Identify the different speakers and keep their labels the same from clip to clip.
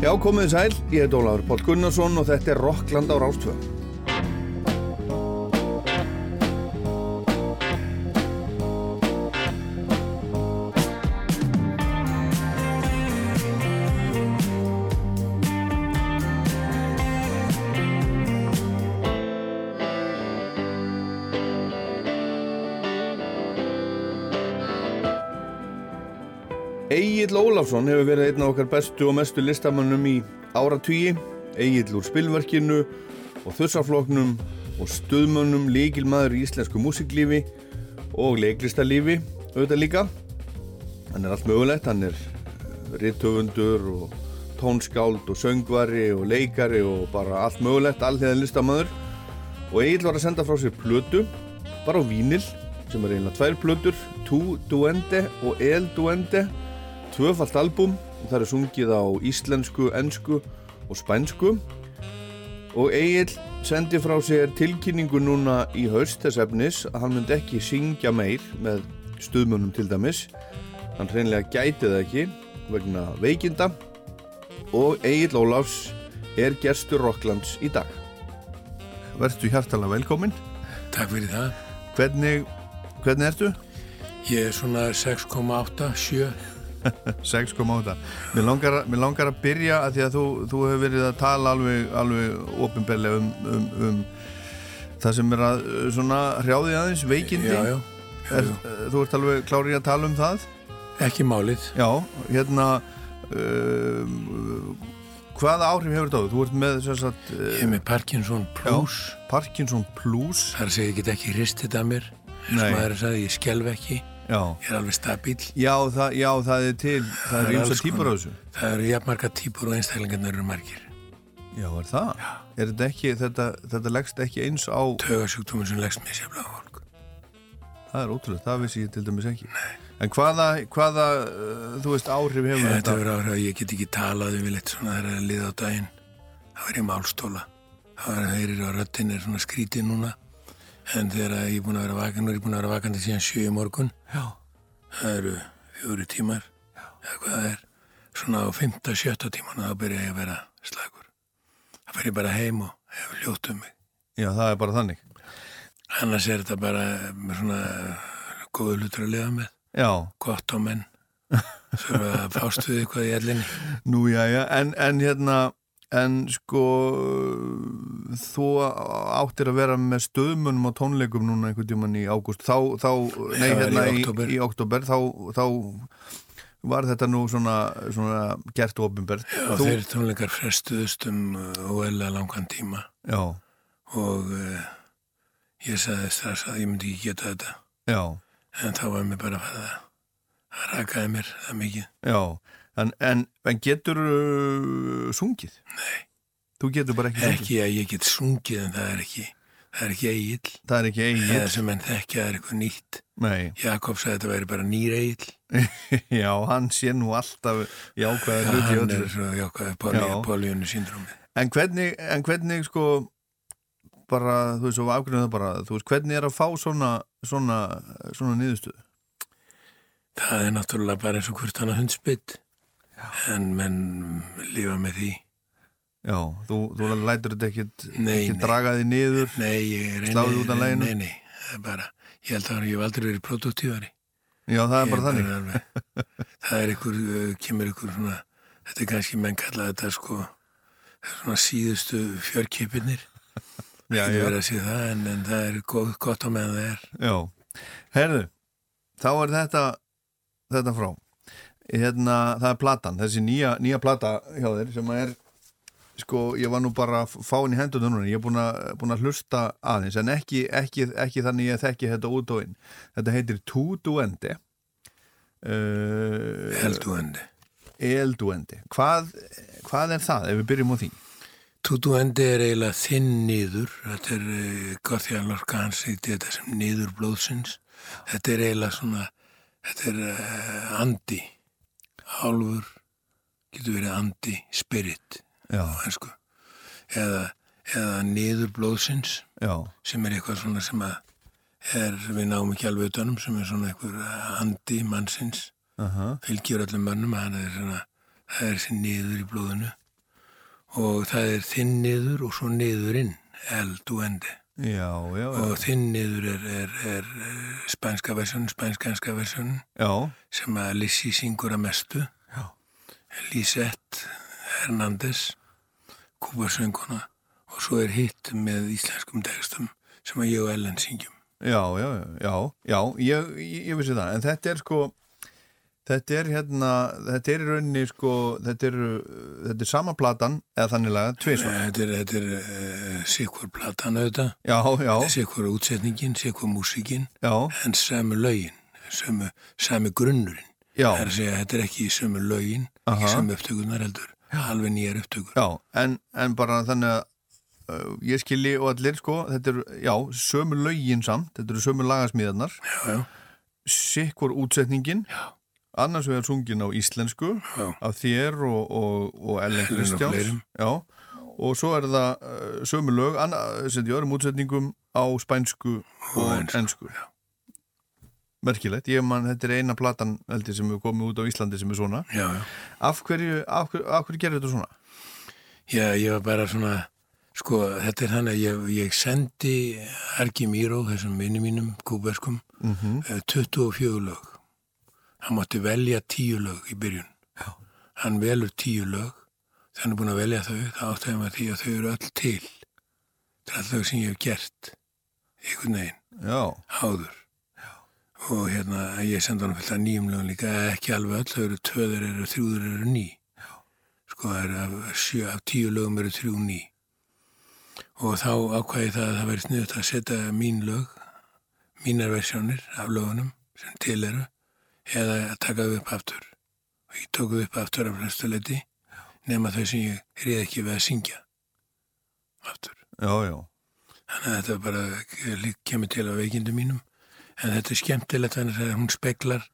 Speaker 1: Já, komið sæl, ég heit Ólaður Pál Gunnarsson og þetta er Rockland á Rástvöð. Ólafsson hefur verið einn af okkar bestu og mestu listamannum í áratvíi. Egil úr spilverkinu og þussafloknum og stöðmönnum líkilmaður í íslensku músiklífi og leiklistalífi auðvitað líka. Hann er allt mögulegt, hann er rittöfundur og tónskáld og söngvari og leikari og bara allt mögulegt, allheðan listamæður. Og Egil var að senda frá sér plötu, bara á vínil, sem er eiginlega tvær plötur, Tú Duende og El Duende tvöfalt album og það er sungið á íslensku, ennsku og spænsku. Og Egil sendi frá sér tilkynningu núna í haust þess efnis að hann myndi ekki syngja meir með stuðmönnum til dæmis. Hann hreinlega gæti það ekki vegna veikinda. Og Egil Ólafs er gerstur Rocklands í dag. Verðstu hjartalega velkomin
Speaker 2: Takk fyrir það.
Speaker 1: Hvernig, hvernig ertu?
Speaker 2: Ég er svona 6,8, 7
Speaker 1: 6,8 mér langar, mér langar að byrja að því að þú, þú hefur verið að tala alveg, alveg ofinbellega um, um, um það sem er að svona hrjáði aðeins, veikindi.
Speaker 2: Já, já,
Speaker 1: er, þú ert alveg klárið að tala um það?
Speaker 2: Ekki málið.
Speaker 1: Já, hérna um, hvaða áhrif hefur þetta á þú ert með sagt,
Speaker 2: Ég er með Parkinson Plus.
Speaker 1: Já, Parkinson Plus.
Speaker 2: Það er að segja, ég get ekki ristið að mér. Eins og maður er að segja, ég skelf ekki
Speaker 1: já,
Speaker 2: er alveg stabíl
Speaker 1: já, það, já, það er til það
Speaker 2: er
Speaker 1: er
Speaker 2: alls
Speaker 1: og típur á þessu.
Speaker 2: Það eru jafnmarga típur og einstaklingarnir eru margir.
Speaker 1: Já, er það? Er þetta ekki, þetta, þetta leggst ekki eins á
Speaker 2: Taugasjúkdómur sem leggst mér sérfla á fólk.
Speaker 1: Það er ótrúlega, það vissi ég til dæmis ekki. Nei. En hvaða, hvaða, uh, þú veist, áhrif hefur
Speaker 2: Þetta
Speaker 1: þetta?
Speaker 2: verður áhrif að ég get ekki talað við litt svona þegar að liða á daginn. Það verður í málstóla. Það verður að röttin er svona skrítið núna. En þegar ég er búin að vera vakan er ég búin að vera vakandi síðan sjö í morgun
Speaker 1: Já.
Speaker 2: það eru fjóri tímar Já. eða hvað það er. Svona á fymta, sjötta tíman þá byrja ég að vera slagur. Þá fer ég bara heim og hefur ljótt um mig.
Speaker 1: Já, það er bara þannig.
Speaker 2: annars er þetta bara svona góðu hlutur að lifa með.
Speaker 1: Já,
Speaker 2: gott á menn. Þurfa að fást við eitthvað í ellinni.
Speaker 1: Nú, já, já, en, en hérna, en sko, þú áttir að vera með stöðmunum á tónleikum núna einhvern tíman í ágúst, þá, þá, nei,
Speaker 2: Já,
Speaker 1: hérna
Speaker 2: í
Speaker 1: í,
Speaker 2: október.
Speaker 1: í oktober, þá, þá var þetta nú svona, svona gert ofinbert.
Speaker 2: og þeir tónleikar frestuðust um og eða langan tíma.
Speaker 1: Já,
Speaker 2: og uh, ég sagði strax að ég myndi ekki geta þetta.
Speaker 1: Já,
Speaker 2: en þá var mér bara að það rakaði mér það mikið.
Speaker 1: Já, en, en, en getur uh, sungið?
Speaker 2: Nei.
Speaker 1: Þú getur bara ekki sungið?
Speaker 2: ekki að ég get sungið en það er ekki það er ekki eigill
Speaker 1: Það er ekki eigin.
Speaker 2: eða sem enn þekkja er eitthvað nýtt
Speaker 1: Nei,
Speaker 2: Jakob sagði að þetta væri bara nýr eigill
Speaker 1: já, hann sé nú alltaf jákvæða hluti
Speaker 2: hann er svo jákvæði
Speaker 1: Já.
Speaker 2: políunni síndrómi
Speaker 1: En hvernig, en hvernig sko, bara, þú veist, og afgrunum það bara, þú veist, hvernig er að fá svona, svona, svona niðurstöðu?
Speaker 2: það er náttúrulega bara eins og hvort hann að hundsbytt en menn lifa með því
Speaker 1: Já, þú, þú lætur þetta
Speaker 2: Nei,
Speaker 1: ekki
Speaker 2: nei.
Speaker 1: draga því niður.
Speaker 2: nei, ég
Speaker 1: af laginu?
Speaker 2: nei, nei, það er bara ég held að ég hef aldrei verið produktífari
Speaker 1: Já, það er
Speaker 2: Ég
Speaker 1: bara þannig.
Speaker 2: alveg, það er ykkur, kemur ykkur svona þetta er kannski menn kalla þetta sko svona síðustu fjörkipinir
Speaker 1: Já, já,
Speaker 2: það en, en það er góð, gott á meðan það er
Speaker 1: já. Herðu, þá er þetta, þetta frá. Hérna, það er platan, þessi nýja, nýja plata hjá þér sem er, sko, ég var nú bara að fá henni í hendunum núna, ég er búin að, búin að hlusta aðeins, en ekki, ekki, ekki þannig ég þekki þetta út og inn. Þetta heitir Tú Duende. Uh,
Speaker 2: helduendi
Speaker 1: El Duende. Hvað, hvað er það, ef við byrjum á því?
Speaker 2: Tutuendi er eiginlega þinn niður þetta er uh, Gothia Lorca hans heiti þetta sem niður blóðsins þetta er eiginlega svona þetta er uh, andi hálfur getur verið andi, spirit hensku eða, eða niður blóðsins
Speaker 1: já,
Speaker 2: sem er eitthvað svona sem að er, við náum ekki alveg utanum sem er svona eitthvað andi mannsins.
Speaker 1: Aha,
Speaker 2: fylgjur öllum mönnum að hann er svona það er þessi niður í blóðinu. Og það er þinn niður og svo niðurinn el duende
Speaker 1: Já, já, já.
Speaker 2: og þinn niður er, er, er eh, spænska versjón, spænsk-enska versjón sem að Lissi syngur að mestu. Lisette Hernández kúbarsönguna og svo er hitt með íslenskum textum sem að ég og Ellen syngjum.
Speaker 1: Já, já, já, já, ég, ég vissi það, en þetta er sko, þetta er hérna, þetta er í rauninni sko, þetta er, þetta er sama platan, eða þannilega, tvisvar.
Speaker 2: Þetta er, þetta er uh, sikkur platan auðvitað.
Speaker 1: Já, já,
Speaker 2: sikkur útsetningin, sikkur músikinn en sami lögin sami, sami grunnurinn.
Speaker 1: Já,
Speaker 2: það er að segja þetta er ekki sami lögin
Speaker 1: Aha.
Speaker 2: ekki sami upptökunar heldur alveg nýjar upptökur.
Speaker 1: Já, en, en bara þannig að uh, ég skilji og allir sko, þetta er, já, sömu lögin samt, þetta eru sömu lagasmíðarnar,
Speaker 2: já, já,
Speaker 1: sikkur útsetningin,
Speaker 2: Já.
Speaker 1: Annars vegar sungin á íslensku,
Speaker 2: já,
Speaker 1: af þér og, og, og Ellen Kristjáns og svo er það uh, sömu lög, sem í öðrum útsetningum á spænsku og,
Speaker 2: Og ensku
Speaker 1: merkilegt, ég man, þetta er eina platan held ég, sem hefur komið út á Íslandi sem er svona
Speaker 2: já, já.
Speaker 1: af hverju, hverju, hverju gerir þetta svona?
Speaker 2: Já, ég var bara svona, sko, þetta er þannig að ég, ég sendi Ergi Míró, þessum vinni mínum, kúberskum,
Speaker 1: Mm -hmm.
Speaker 2: eh, 24 lög. Hann mátti velja 10 lög í byrjun.
Speaker 1: Já.
Speaker 2: Hann velur 10 lög, þegar hann er búin að velja þau, þá áttu þeim að því að þau eru öll til. Það er all þau sem ég hef gert, einhvern veginn,
Speaker 1: Já,
Speaker 2: áður. Og hérna, ég sendi hann fullt af nýjum lögum líka, ekki alveg öll, þau eru tvöður, eru þrjúður, eru ný. Sko, það er af, sjö, af tíu lögum eru þrjú ný. Og þá ákvæði það að það verið sniðut að setja mín lög, mínar versjónir af lögunum sem til eru, eða að taka þau upp aftur. Og ég tók þau upp aftur af flestuleiti, nema þau sem ég reyði ekki við að syngja aftur.
Speaker 1: já, já
Speaker 2: Þannig að þetta bara kemur til á veikindu mínum. En þetta er skemmtilegt þannig að hún speklar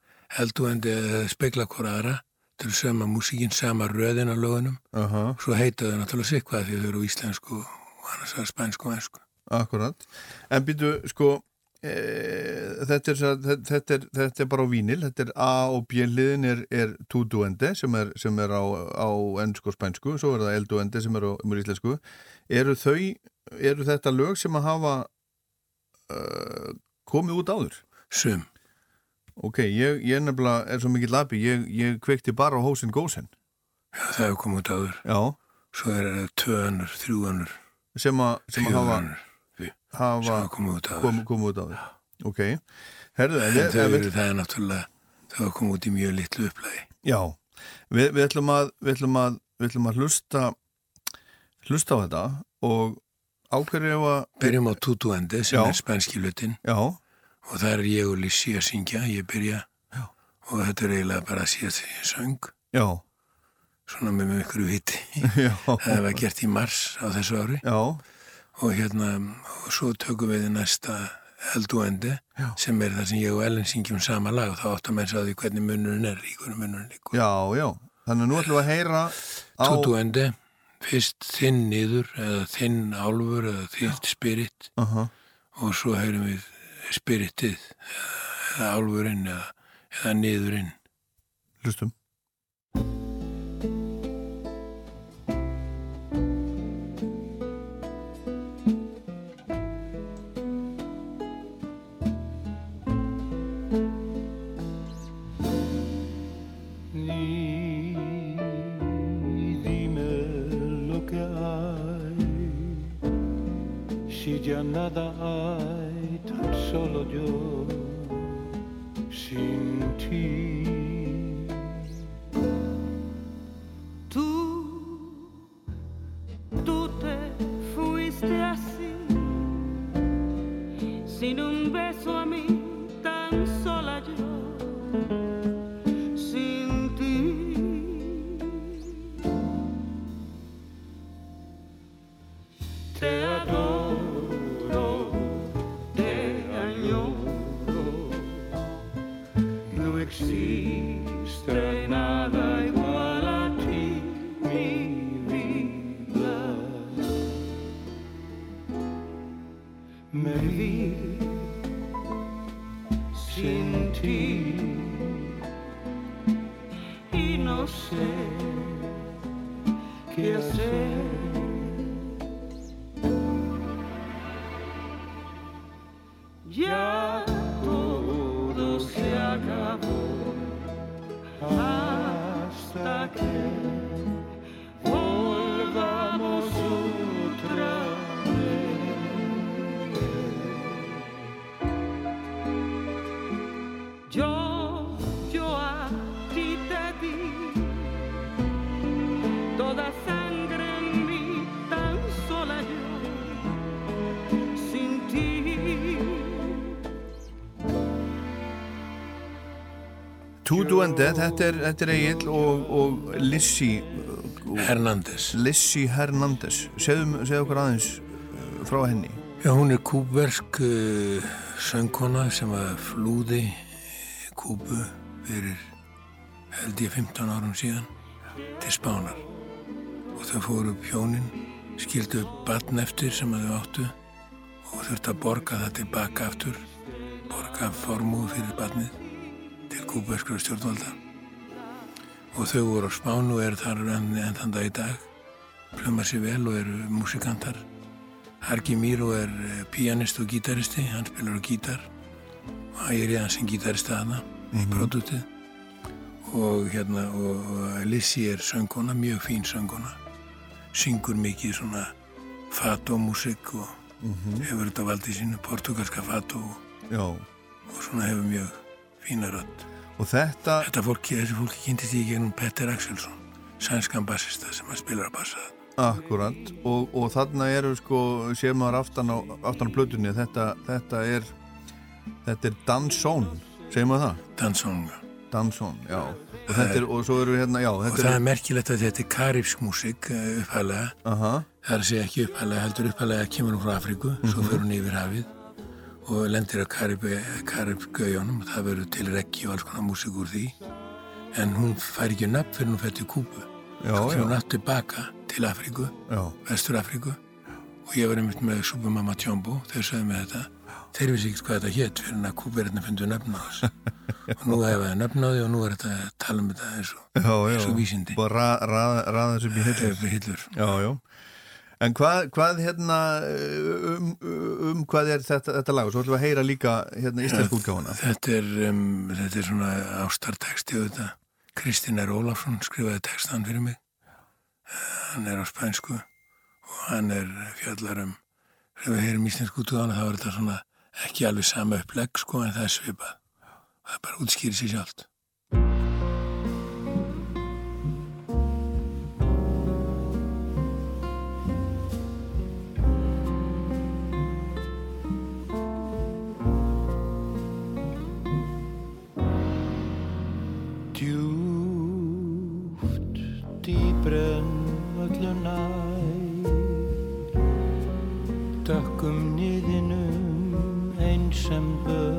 Speaker 2: elduendi eða speklar hvora aðra. Þetta er sama músíkin, sama röðin á lögunum.
Speaker 1: Aha,
Speaker 2: Svo heita þau náttúrulega sikvað því þau eru íslensku og annars er spænsku og ennsku.
Speaker 1: akkurat En býtu, sko þetta, er, þetta, er, þetta er bara á vínil þetta er A og B liðin er, er túduendi sem er, sem er á, á ennsku og spænsku, svo er það elduendi sem er á um íslensku eru þau, eru þetta lög sem að hafa uh, komið út áður?
Speaker 2: Sum.
Speaker 1: Ok, ég, ég nefnilega er svo mikill lapi, ég, ég kveikti bara á hósin gósen.
Speaker 2: Já, það hefur komið út áður.
Speaker 1: Já,
Speaker 2: Svo er það tvö önnur, þrjú önnur,
Speaker 1: sem að, sem að
Speaker 2: fjögur
Speaker 1: hafa, hafa
Speaker 2: komið út
Speaker 1: kom, komið út áður. Ok, herðu, en
Speaker 2: En þau eru það er náttúrulega, þau hafa komið út í mjög litlu upplægi.
Speaker 1: já, við, við, ætlum að, við, ætlum að, við ætlum að hlusta, hlusta á þetta og ákveður ef að,
Speaker 2: Byrjum á Tutuendi sem
Speaker 1: Já.
Speaker 2: er spænski hlutin.
Speaker 1: Já,
Speaker 2: og það er ég og Lissi að syngja, ég byrja.
Speaker 1: Já.
Speaker 2: og þetta er eiginlega bara að síðast því ég söng,
Speaker 1: já,
Speaker 2: svona með mjög ykkur viti.
Speaker 1: já,
Speaker 2: Það var gert í mars á þessu ári.
Speaker 1: Já,
Speaker 2: og hérna, og svo tökum við í næsta elduendi
Speaker 1: Já.
Speaker 2: sem er það sem ég og Ellen syngjum sama lag og þá áttum að því hvernig munurinn er, í hvernig munurinn er.
Speaker 1: já, já. Þannig að nú ætlum við að heyra á,
Speaker 2: Tutuendi, fyrst þinn niður eða þinn álfur eða þitt spirit
Speaker 1: aha,
Speaker 2: og svo heyrum við spiritið eða álfurinn eða, eða niðurinn.
Speaker 1: hlustum.
Speaker 3: Si ya nada hay, tan solo yo sin ti.
Speaker 4: Te fuiste así, sin un beso a mí, ti y no sé
Speaker 3: qué hacer.
Speaker 1: Ya todo se acabó hasta que... er, þetta er Egil og, og Lissi
Speaker 2: Hernández
Speaker 1: Lissi Hernández segðu, okkur aðeins uh, frá henni.
Speaker 2: Já, hún er kúbersk uh, söngkona sem að flúði Kúbu fyrir held ég 15 árum síðan til Spánar. Og þau fóru upp hjónin skildu barn eftir sem að þau áttu og þurfti að borga það tilbaka aftur borga formúð fyrir barnið til kúberskra stjórnvalda. Og þau voru á Spánu og eru þar enn, enn þann dag í dag. Plöma sér vel og eru músikantar. Harki Míró er eh, pianist og gítaristi, hann spilar á gítar. Og ég er í hans sem gítarist aðna mm -hmm. í pródútið. Og hérna og, og Lissi er söngkona, mjög fín söngkona. Syngur mikið svona fató-músik og mm -hmm. hefur þetta valdið sínu portugalska fató. Og, og svona hefur mjög fína rödd.
Speaker 1: Og þetta
Speaker 2: þetta fólki, þessi fólki kynntist ég gennum Petter Axelsson sænskan bassista sem að spila að bassa.
Speaker 1: Akkurat. Og, og þarna eru sko sér maður aftan á, aftan á blötunni þetta, þetta er þetta er Dansón, segir maður það?
Speaker 2: Dansón, já.
Speaker 1: Dansón, já. Og, er, og svo eru hérna, já
Speaker 2: og það er merkilegt að þetta er karibsk músik eh, upphælega,
Speaker 1: uh -huh.
Speaker 2: það er að segja ekki upphælega heldur upphælega kemur hún frá Afríku svo fyrir hún yfir hafið og lendir á Karibgaujónum og það verður til reggi og alls konar músik úr því. En hún fær ekki nöpp fyrir hún fætti Kúbu. Svo fyrir hún nátt tilbaka til Afríku Vestur Afríku og ég var einmitt með Supermama Tjombo þeir sagði mig þetta. Þeir vissi ekkert hvað þetta hétt fyrir hann að Kúberinn fendu nöfn á þess og nú hefa það nöfn á því og nú er þetta að tala um þetta eins og, vísindi.
Speaker 1: Og ra, ra, raða þessu
Speaker 2: í hillur.
Speaker 1: Já, já En hvað, hvað hérna um, um hvað er þetta, þetta lag? Svo ætlum við að heyra líka hérna íslensku útgáðuna
Speaker 2: þetta um, þetta er svona ástarteksti og þetta Kristinn R. Ólafsson skrifaði tekstan fyrir mig. Hann er á spænsku og hann er fjallarum þegar við heyrum íslensku útgáðana þá er þetta svona ekki alveg sama upplegg sko en það er svipað. Það er bara útskýrið sér sjálft December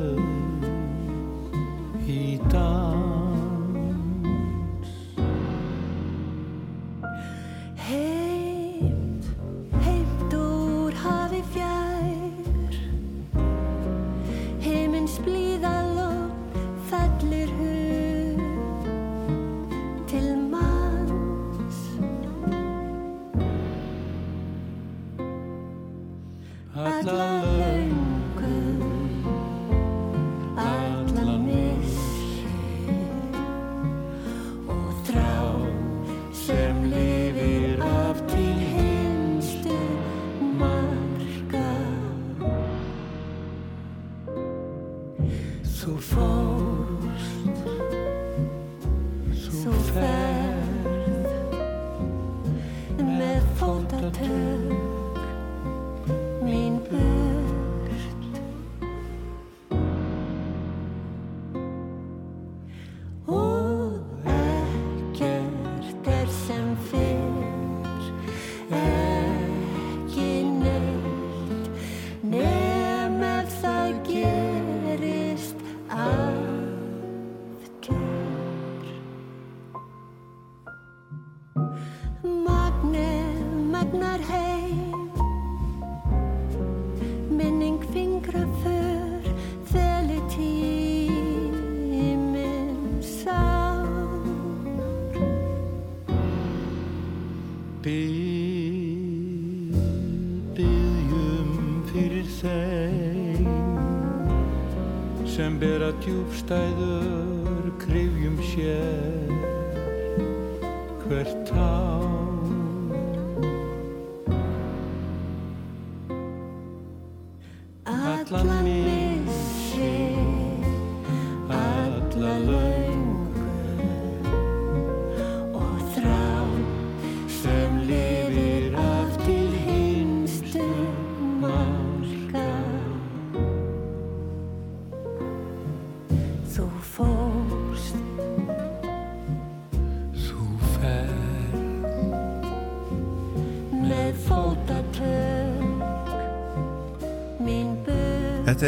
Speaker 3: sem ber að djúbstæðu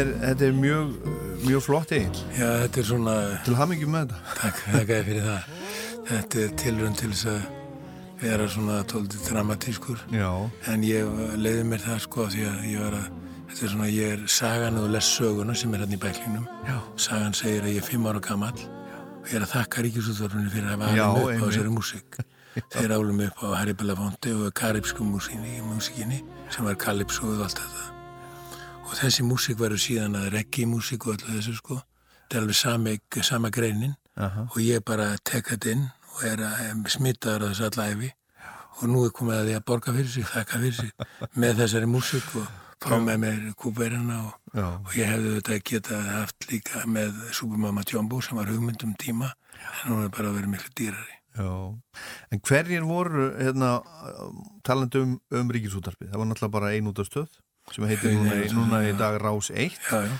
Speaker 1: Þetta er, þetta er mjög, mjög flott eigin
Speaker 2: Já, þetta er svona,
Speaker 1: Til hamingjum með þetta
Speaker 2: takk, þakkaði fyrir það. Þetta er tilrönd til þess að vera svona tóltið dramatískur.
Speaker 1: Já,
Speaker 2: En ég leiði mér það sko því að ég var að, þetta er svona, ég er sagan og les söguna sem er hann í bæklingnum.
Speaker 1: Já.
Speaker 2: Sagan segir að ég er fimm ára gamall og ég er að þakka ríkisútvarfinu fyrir að hafa alveg upp á þessari músík. Þeir álum upp á Harry Belafonte og karibsku músíkinni, sem var Calypso og allt þetta. Og þessi músík verður síðan að reggi músík og öllu þessu sko. Þetta er alveg sami, sama greinin.
Speaker 1: Aha.
Speaker 2: og ég bara tek þetta inn og er að smitaður þessu allæfi og nú er komið að því að borga fyrir sig, þakka fyrir sig með þessari músík og fá með mér kúberina og, og ég hefði þetta geta haft líka með Supermama Jumbo sem var hugmyndum tíma en hún er bara verið miklu dýrari.
Speaker 1: Já, en hverjir voru hérna, talandi um, um ríkisútarpið, það var náttúrulega bara ein út af stöð sem heitir núna, í- núna í dag Rás 1
Speaker 2: Já, já.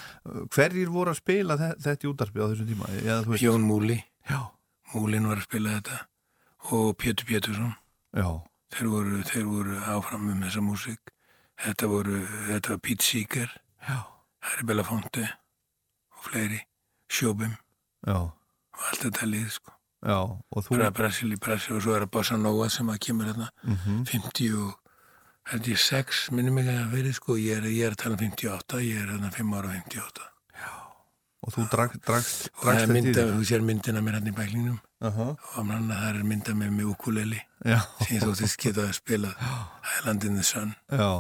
Speaker 1: hverjir voru að spila þe þetta í útarpið á þessum tíma? Eða,
Speaker 2: Jón Múli,
Speaker 1: Já,
Speaker 2: Múlin var að spila þetta. Og Pétur Pétursson, þeir voru, þeir voru áfram um þessa músík. Þetta voru, þetta var Pete Seeger, Harry Belafonte og fleiri, Sjóbim. Og allt þetta lið sko.
Speaker 1: já og þú
Speaker 2: bara Brasil í Brasil og svo er það Bossa Nova sem að kemur hérna.
Speaker 1: Mhm.
Speaker 2: 50 og held ég 6 minnum mig að verið sko. Ég er, ég er að tala um 58, ég er hérna 5 ára 58
Speaker 1: og þú drak, drakst,
Speaker 2: og það
Speaker 1: drakst
Speaker 2: er
Speaker 1: þetta í þig
Speaker 2: þú sér myndina mér hérna í bæklingnum.
Speaker 1: Aha,
Speaker 2: og hann það er mynda með með ukuleli.
Speaker 1: Já,
Speaker 2: sem ég þóttist geta að spila Island in the Sun.
Speaker 1: Já.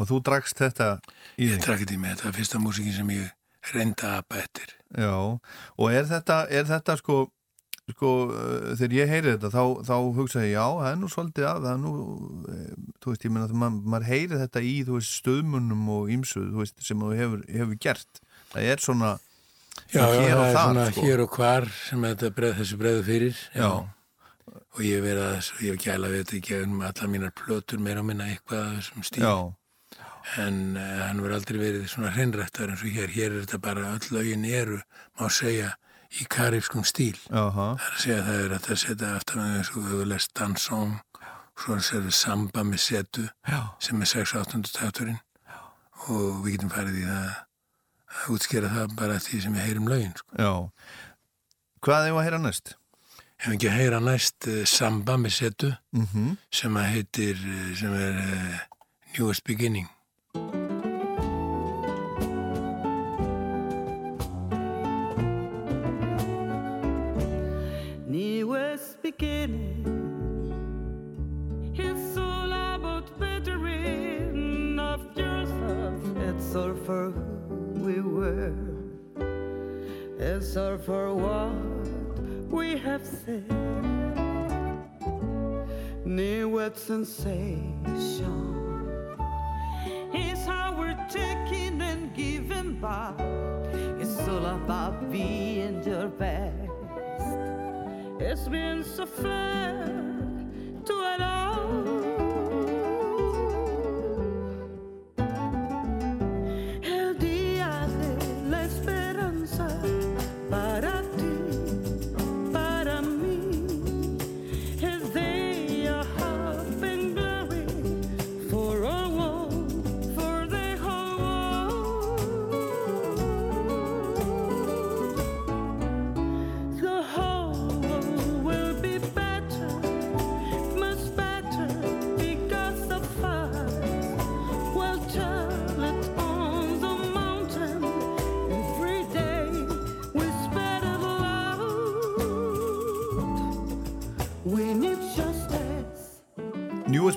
Speaker 1: Og þú drakst þetta í
Speaker 2: ég
Speaker 1: þig
Speaker 2: trakk þetta í mig, þetta var fyrsta músikin sem ég reynda að apa eftir.
Speaker 1: Já, og er þetta, er þetta sko, sko, uh, þegar ég heyri þetta þá, þá hugsa ég, já, það er nú svolítið að, það er nú, e, þú veist, ég menna að maður, heyri þetta í, þú veist, stöðmunum og ímsu, þú veist, sem þú hefur, hefur gert. Það er svona,
Speaker 2: já, já,
Speaker 1: hér
Speaker 2: það
Speaker 1: og þar,
Speaker 2: svona
Speaker 1: sko.
Speaker 2: hér og hvar sem þetta breð, þessu breðu fyrir
Speaker 1: Já.
Speaker 2: og ég verið að þessu, ég gæla við þetta í gegnum allar mínar plötur meira og minna eitthvað af þessum stíl
Speaker 1: Já,
Speaker 2: en uh, hann verður aldrei verið svona hreinrættar eins og hér, hér er þetta bara öll lögin eru, má segja í karibskum stíl,
Speaker 1: jaha,
Speaker 2: það er að segja það er að það setja aftan með eins og þú lest dansón svo er það samba með setu
Speaker 1: já,
Speaker 2: sem er 6-8. takturinn og við getum farið í það að útskýra það bara því sem við heyrum lögin sko.
Speaker 1: Hvað er að heyra næst?
Speaker 2: Ef ekki að heyra næst uh, samba með setu
Speaker 1: Mm
Speaker 2: sem að heitir, uh, sem er uh, Newest Beginning
Speaker 4: All for who we were. It's all for what we have said. New sensation. It's how we're taking and giving back. It's all about being your best. It's been so fair to allow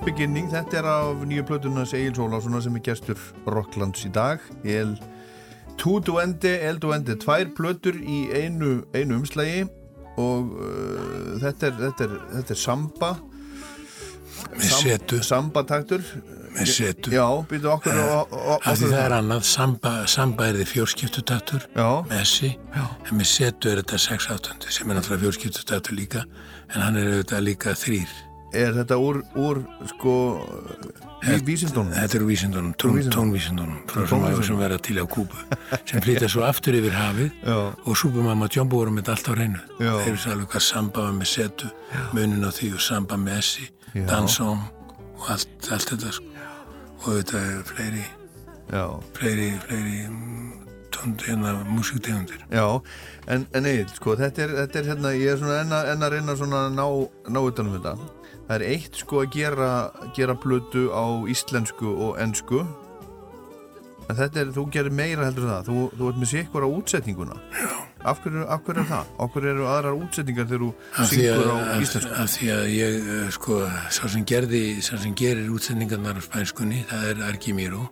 Speaker 1: Beginning, þetta er af nýju plötunas Egil Sólássonar sem er gestur Rocklands í dag. El Tuduendi, El Duendi tvær plötur í einu, einu umslægi og uh, þetta, er, þetta, er, þetta er samba.
Speaker 2: Með setu,
Speaker 1: samba taktur
Speaker 2: með setu.
Speaker 1: já, býtu okkur og, og,
Speaker 2: Af því það er annað, samba, samba er þið fjórskiptutaktur
Speaker 1: já,
Speaker 2: með essi, en með setu er þetta 6-8 sem er náttúrulega fjórskiptutaktur líka, en hann er auðvitað líka þrýr.
Speaker 1: Er þetta úr, úr sko ví, vísindónum
Speaker 2: Þetta eru vísindunum, tón, tónvísindunum
Speaker 1: Tónvísindunum.
Speaker 2: sem verða til á Kúbu sem flytja svo aftur yfir hafið
Speaker 1: Já.
Speaker 2: og Súbumamma og Jumbo voru með allt á reynu þeir vissi alveg hvað samba með setu munin á því og samba með essi dansóm og allt, allt þetta sko. og þetta er fleiri
Speaker 1: já,
Speaker 2: fleiri, fleiri tónd, hérna, músiktegundir
Speaker 1: já en, en Egil, sko, þetta er, þetta er hérna ég er svona enn að, enn að reyna svona að ná, ná utanum þetta það er eitt sko að gera gera blötu á íslensku og ensku en þetta er, þú gerir meira heldur það. Þú, þú ert með sikkur á útsetninguna. Já. af hverju, af hverju er það? hverju eru aðrar útsetningar þegar þú
Speaker 2: að,
Speaker 1: á íslensku?
Speaker 2: af því að ég eh, sko, sá sem gerði sá sem gerir útsendingarnar á spænskunni það er Arki Míró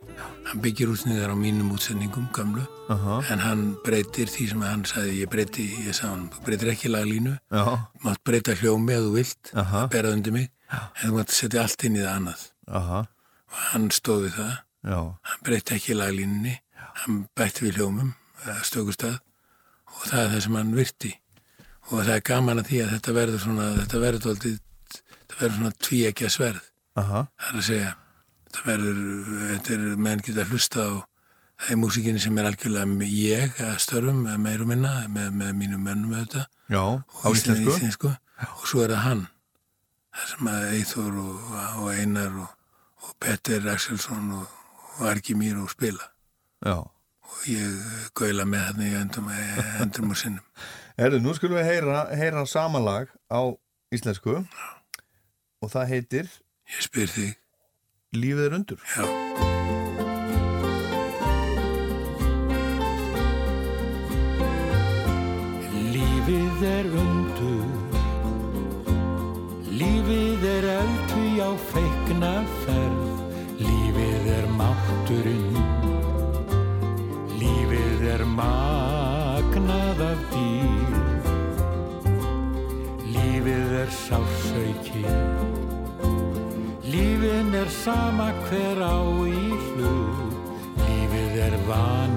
Speaker 2: hann byggir útsendingar á mínum útsendingum gamlu
Speaker 1: Aha,
Speaker 2: en hann breytir því sem hann sagði ég breyti, ég sagði hann, breytir ekki laglínu.
Speaker 1: Já,
Speaker 2: mátt breyta hljómi að þú vilt
Speaker 1: Aha.
Speaker 2: berað undir mig, en þú mátt setja allt inn í það annað.
Speaker 1: Aha,
Speaker 2: og hann stóði það,
Speaker 1: já,
Speaker 2: hann breyti ekki laglínunni, hann bætti við hljómum stökustað og það er það sem hann virti. Og það er gaman að því að þetta verður svona þetta verður dóltið þetta verður svona tvíekja sverð.
Speaker 1: Aha,
Speaker 2: það er að segja þetta verður, þetta er menn geta hlusta á það er músikinni sem er algjörlega ég að störfum meir og minna með, með mínum mönnum auðvitað.
Speaker 1: Já, á íslensku?
Speaker 2: íslensku. Og svo er það hann það sem að Eithor og, og Einar og, og Petter Axelsson og, og Arki Mír og spila.
Speaker 1: Já,
Speaker 2: og ég gaula með þarna í endum, endum og sinnum.
Speaker 1: Herðu, nú skulum við heyra, heyra samanlag á íslensku. Og það heitir
Speaker 2: ég spyr þig,
Speaker 1: Lífið er undur.
Speaker 2: Já.
Speaker 3: Lífið er undur sársauki. Lífin er sama hver á í hlut. Lífið er vani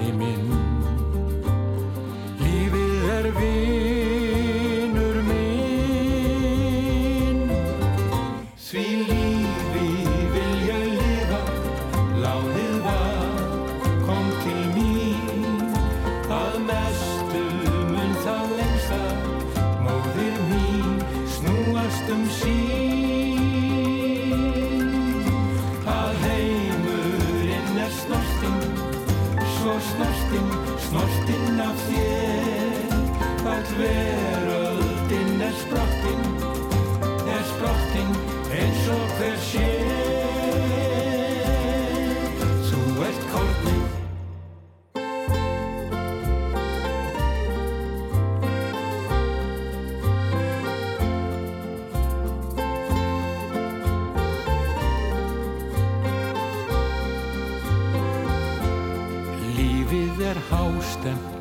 Speaker 3: hástemt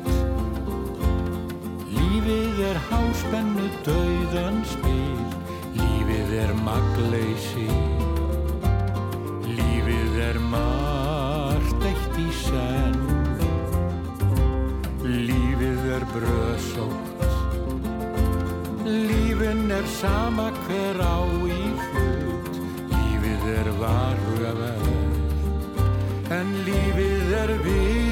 Speaker 3: Lífið er háspennu dauðan spil. Lífið er magleysi. Lífið er margt eitt í senn. Lífið er bröðsótt. Lífin er sama hver á í hlut. Lífið er varhugaverð. En lífið er vinur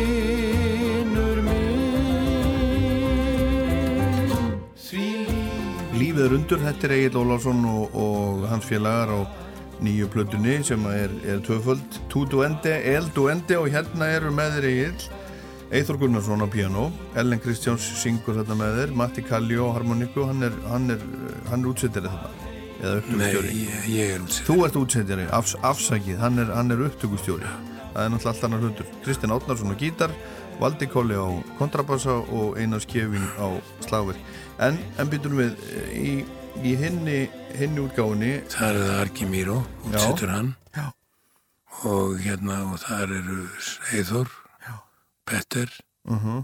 Speaker 3: líf
Speaker 1: Lífið er undur, þetta er Egil Ólafsson og, og hans félagar á nýju plötunni sem er, er tvöföld. Tu Duende, El Duende og hérna eru með þeir Egil Eithor Gunnarsson á piano Ellen Kristjáns syngur þetta með þeir Matti Kalli á harmoniku hann er, er, er útsettari þetta. Eða
Speaker 2: nei,
Speaker 1: upptökustjóri
Speaker 2: ég, ég er útsett
Speaker 1: Þú ert útsettari, afs, afsakið. Hann er, hann er upptökustjóri. Það er náttúrulega allt annar hlutur. Kristinn Átnarsson á gítar Valdi Kóli á kontrabassa og Einar Skeving á slagverk. En, en býtum við í, í hinni, hinni útgáfunni
Speaker 2: þar er það Arki Míró, útsettur hann.
Speaker 1: Já.
Speaker 2: og hérna og þar eru Eithor Petter
Speaker 1: uh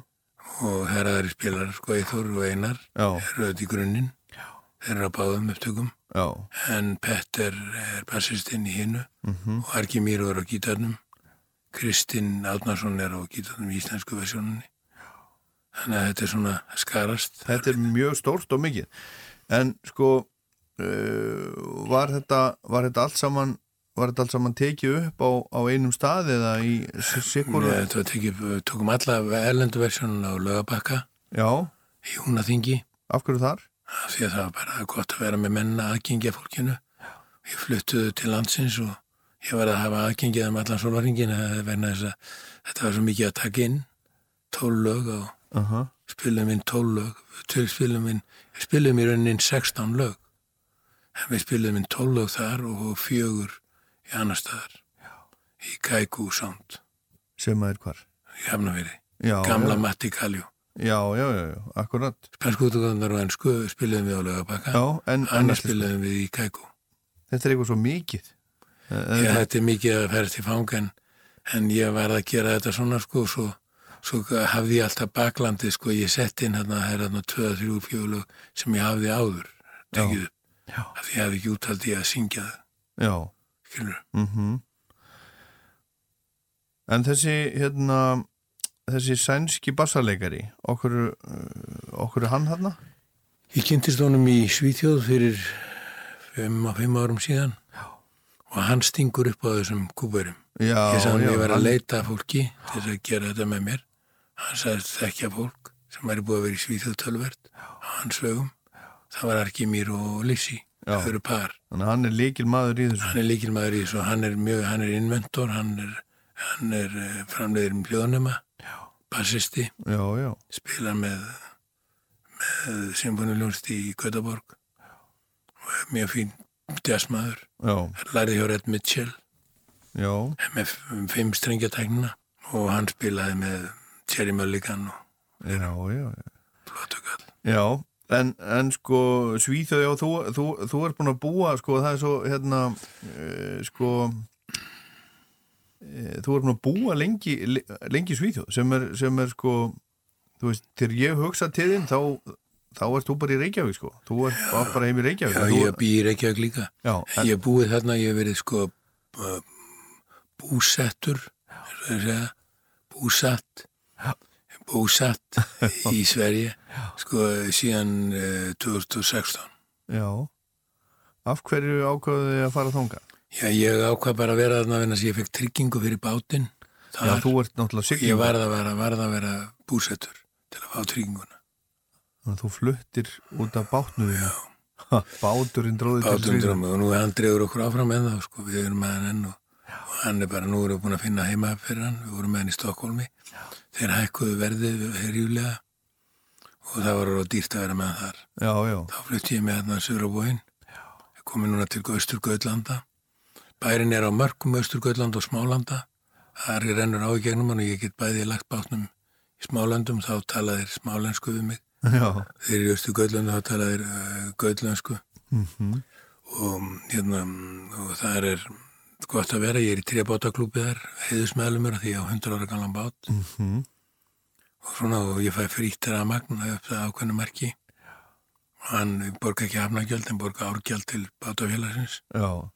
Speaker 2: og herraðari spilar sko Eithor og Einar eru auðvitað í grunninn. Þeir eru að báðum upptökum.
Speaker 1: Já,
Speaker 2: en Petter er bassistinn í hinnu
Speaker 1: mhm,
Speaker 2: og Arki Mýru er á gítarnum Kristinn Átnarsson er á gítarnum í íslensku versjónunni þannig að þetta er svona skarast
Speaker 1: þetta er mjög stórt og mikið. En sko, uh, var þetta, var þetta allt saman, var þetta allt saman tekið upp á, á einum stað eða í sikkur?
Speaker 2: Þetta var tekið, við tókum alla erlendu versjónuna á lögabakka
Speaker 1: Já,
Speaker 2: í húnaþingi
Speaker 1: af hverju þar?
Speaker 2: því að það var bara gott að vera með menna aðgengja fólkinu ég fluttuðu til landsins og ég var að hafa aðgengið um allan sólvaringin vegna þess að þetta var svo mikið að taka inn tól lög og
Speaker 1: Uh -huh.
Speaker 2: spilum inn tól lög. Við spilum inn, spilum í rauninni 16 lög. En við spilum inn tól lög þar og fjögur í annar staðar. Í Kaiku Sound.
Speaker 1: Sem að er hvar?
Speaker 2: í Hafnaveri,
Speaker 1: Já,
Speaker 2: gamla
Speaker 1: já,
Speaker 2: Matti Kaljó
Speaker 1: já, já, já, já, akkurat.
Speaker 2: Spænsku útgöndar og ennsku spilum við á lögabakka
Speaker 1: Já,
Speaker 2: annars spilum. við í Kaiku
Speaker 1: þetta er eitthvað svo mikið. Eh,
Speaker 2: þetta er mikið að ferða til fang en, en ég var að gera þetta svona sko svo, svo hafði ég alltaf baklandi sko, ég sett inn hérna, það er hérna 2-3 fjölu sem ég hafði áður tekið upp, af því ég hafði ekki úthaldi að syngja það,
Speaker 1: Já,
Speaker 2: skilur
Speaker 1: mhm. En þessi, hérna, þessi sænski bassarleikari, okkur, uh, okkur er hann hann?
Speaker 2: Ég kynntist honum í Svíþjóð fyrir 5 árum síðan. Og hann stingur upp á þessum kúberum. Ég sagði hann
Speaker 1: já,
Speaker 2: ég var
Speaker 1: hann-
Speaker 2: að leita að fólki til þess að gera þetta með mér. Hann sagði þekkja fólk sem er búið að vera í Svíþjóð tölvert á hans vegum. Það var Arkimír og Lissi þau eru par,
Speaker 1: Þannig að hann er líkil maður í þessu.
Speaker 2: hann er líkilmaður í þessu. Og hann er mjög, hann er inventor hann er, hann er eh, framleiðir um hljóðnema bassisti, spilar með með symfóniljónst í Götaborg og mjög fín jazzmaður, lærði hjá Red Mitchell.
Speaker 1: Já,
Speaker 2: með fimm strengjateknina. Og hann spilaði með Jerry Mulligan og
Speaker 1: já, já, já. Já, en, en sko Svíþjóð, já, þú, þú, þú er búin að búa, sko, það er svo, hérna, uh, sko, uh, þú er búin að búa lengi, le- lengi Svíþjóð, sem er, sem er, sko, þú veist, þegar ég hugsa til þín, þá, þá ert þú bara í Reykjavík, sko, þú ert bara, bara heim í Reykjavík.
Speaker 2: Já, ég bý í Reykjavík líka.
Speaker 1: já, en,
Speaker 2: Ég búið þarna, ég hef verið sko uh, búsettur, segja, búsatt, búsatt í Sverige, sko síðan uh, 2016.
Speaker 1: já, af hverju ákvaðu þið að fara þangað?
Speaker 2: Já, ég ákvað bara að vera þarna vegna sem ég fekk tryggingu fyrir bátinn.
Speaker 1: Já, þú ert náttúrulega
Speaker 2: Ég
Speaker 1: siglingur,
Speaker 2: varð að vera, að vera búsettur til að fá trygginguna.
Speaker 1: Þannig að þú fluttir út af bátnuðinu. Báturinn dróði til
Speaker 2: Bátum
Speaker 1: Svíþjóð.
Speaker 2: drömmu og nú hann dregur okkur áfram en þá sko, við erum með hann enn og, og hann er bara, nú erum við búin að finna heima fyrir hann, við vorum með hann í Stokkólmi þeir hækkuðu verðið herjúlega og það var alveg dýrt að vera með þar.
Speaker 1: Já, já,
Speaker 2: þá flutti ég með hann sögur á bóin komið núna til Östur Gautlanda bærin er á mörgum Östur Gautland og Smálanda. Þar er rennur á í gegnum hann og ég get bæði lagt bátnum í Smálandum þá talaðir smálensku við mig þeir eru í Östur Gautland þá talaðir uh, gautlensku
Speaker 1: mhm,
Speaker 2: og, hérna, og það er gott að vera, ég er í trébátaklúpi þar heiðusmeðlumur því ég á 100 ára gamlan bát.
Speaker 1: Mhm,
Speaker 2: og svona og ég fæ frítt þeirra að magna upp það ákveðnu marki. Og hann borga ekki hafnagjöld en borga árgjald til bátafélagsins.
Speaker 1: Já.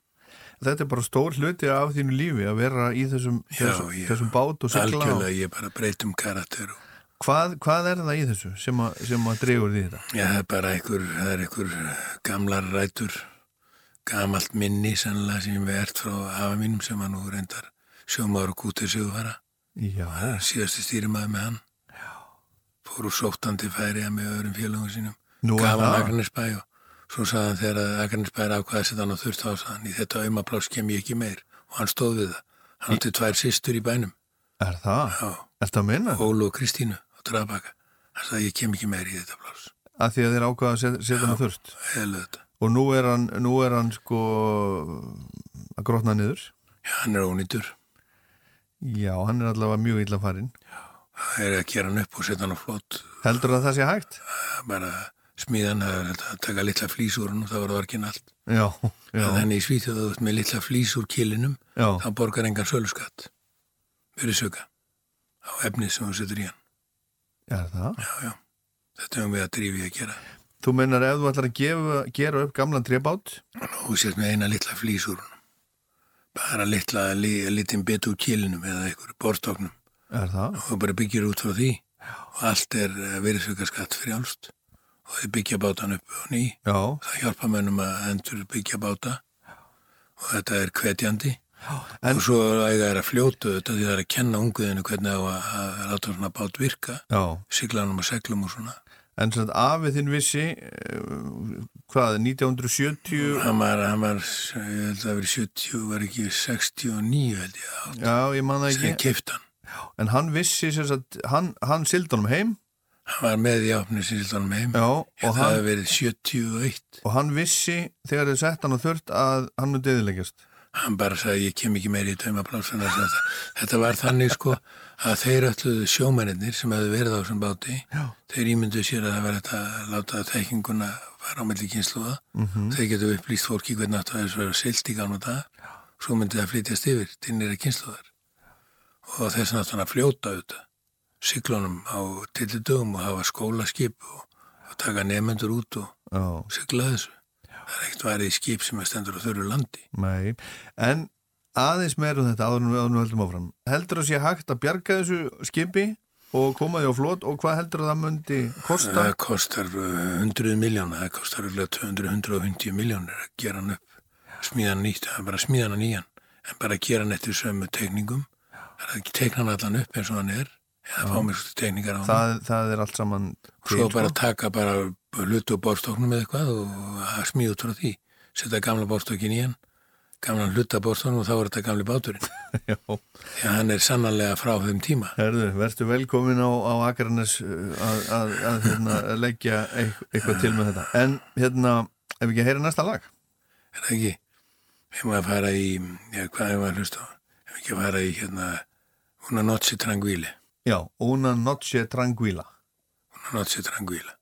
Speaker 1: Þetta er bara stór hluti af þínu lífi að vera í þessum,
Speaker 2: Já,
Speaker 1: þessum,
Speaker 2: ég-
Speaker 1: þessum bát og sigla. á.
Speaker 2: algjörlega ég bara breytum karakter og
Speaker 1: Hvað, hvað er það í þessu sem að, sem að dregur því þetta?
Speaker 2: já, það er bara einhver, það er einhver gamlar rætur gamalt minni sannlega sem ég verðt frá afa mínum sem hann nú reyndar sjómaður og kútið sigurfara
Speaker 1: Já,
Speaker 2: síðasti stýrimaður með hann. Fór úr sóttandi færi með öðrum félagum sínum.
Speaker 1: Nú er
Speaker 2: gaf hann
Speaker 1: það.
Speaker 2: Akranesbæ og svo sagði hann þegar að Akranesbæ er ákvaðið að setja hann á þurft á hann í þetta aumaplás kem ég ekki meir. Og hann stóð við það. Hann átti tvær systur í bænum.
Speaker 1: Er það?
Speaker 2: já,
Speaker 1: Er það að minna?
Speaker 2: Ólu og Kristínu á Drabaka hann sagði ég kem ekki meir í þetta plás
Speaker 1: Að því að þeir ákvaða að set- setja hann á þurft.
Speaker 2: heilu þetta
Speaker 1: Og nú er hann, nú er hann sko að grotna niður.
Speaker 2: já, hann er ónýtur
Speaker 1: Já, hann er allavega mjög illa farinn.
Speaker 2: það er að gera hann upp og setja hann á flott
Speaker 1: Heldur að það sé hægt?
Speaker 2: bara smíðan það að taka litla flýs úr hann og það var orkin allt
Speaker 1: Já, já,
Speaker 2: þannig í Svíþjóðu með litla flýs úr kilinum
Speaker 1: já,
Speaker 2: þá borgar engan söluskatt fyrir söka á efnið sem þú setur í hann
Speaker 1: Er það?
Speaker 2: Já, já. Þetta höfum við að drífi að gera.
Speaker 1: Þú mennar ef þú ætlar að gefa, gera upp gamlan trébát?
Speaker 2: Þú sést með eina litla honum. Bara litla, li, litin bit úr kilinum eða einhverju borstoknum.
Speaker 1: Er það?
Speaker 2: Og bara byggir út frá því. Og allt er veriðsökkarskatt fyrir álst. Og þau byggja bátan upp og ný.
Speaker 1: Já,
Speaker 2: Það hjálpa mönnum að endur byggja báta. Og þetta er hvetjandi.
Speaker 1: En-
Speaker 2: svo eiga er að fljótu þetta því það er að kenna unguðinu hvernig á að, að láta svona bát virka.
Speaker 1: já.
Speaker 2: Siglanum og seglum og svona.
Speaker 1: En svona afið þinn vissi, eh, hvað, 1970?
Speaker 2: Hann var, hann var, ég held að það verið 70, var ekki 69 held ég þá.
Speaker 1: Já, ég man það
Speaker 2: Sem
Speaker 1: ekki.
Speaker 2: keipt hann.
Speaker 1: En hann vissi, sem sagt, hann, hann sildi honum heim,
Speaker 2: Hann var með í ápni síðan heim.
Speaker 1: já, og
Speaker 2: það hefði verið 71.
Speaker 1: og hann vissi, þegar þið sett hann á þurrt, að hann myndi eðileggjast.
Speaker 2: Hann bara sagði, ég kem ekki meiri í taumaplássuna. Þetta, var þannig sko að þeir ölluðu sjómennir sem hefðu verið á þessum báti.
Speaker 1: Já.
Speaker 2: Þeir ímynduðu sér að það var þetta að láta þekkinguna fara á milli kynsluða. Mm
Speaker 1: Mhm.
Speaker 2: Þeir getur upplýst fólki hvernig að þessu vera silt í gamla dag. Svo myndi það flytjast yfir til nýra kynsluðar. Og þess að hann að fljóta auðvitað. Siglunum á tilli dögum og hafa skólaskip og, og taka nefnendur út og
Speaker 1: Já,
Speaker 2: sigla þessu. Það er ekkert varðið skip sem er stendur á þurru landi.
Speaker 1: nei. En aðeins meira um þetta áður en við áður við höldum áfram. Heldur að sé hægt að bjarga þessu skipi og koma því á flot og hvað heldur að það myndi kosta?
Speaker 2: Það kostar uh, 100 miljóna, það kostar örugglega 200-150 miljónir að gera hann upp. Smíða hann nýtt, það er bara að smíða hann nýjan. En bara að gera hann eftir sömu teikningum. Það er ekki teikna hann allan upp eins og hann er. Eða fá mér svo teikningar á hann.
Speaker 1: Það, það er allt saman til,
Speaker 2: Svo bara
Speaker 1: sko.
Speaker 2: taka bara hlutu og borstoknum eða eitthvað og að smíða út frá því. Setja gamla borstokkin í hann, gamla hluta borstoknum og þá er þetta gamli báturinn.
Speaker 1: Já.
Speaker 2: Því að hann er sannarlega frá þeim tíma.
Speaker 1: Herðu, verður velkomin á, á Akarnes að, að, að hérna, leggja eit- eitthvað til með þetta. En hérna, ef við ekki að heyra næsta lag?
Speaker 2: Er það ekki? Við erum að fara í, já, hvað erum við að hlusta á? Ef ekki að fara í, hérna, Una Noche Tranquile.
Speaker 1: Já, Una Noche Tranquila.
Speaker 2: Una Noche Tranquila.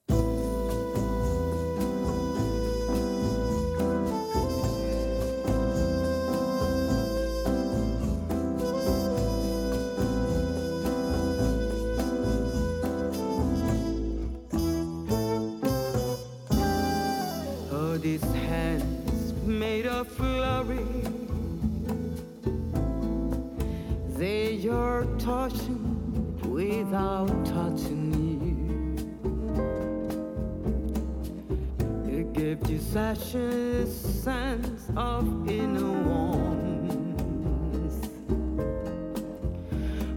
Speaker 4: Touching without touching you. It gives you such a sense of inner warmth.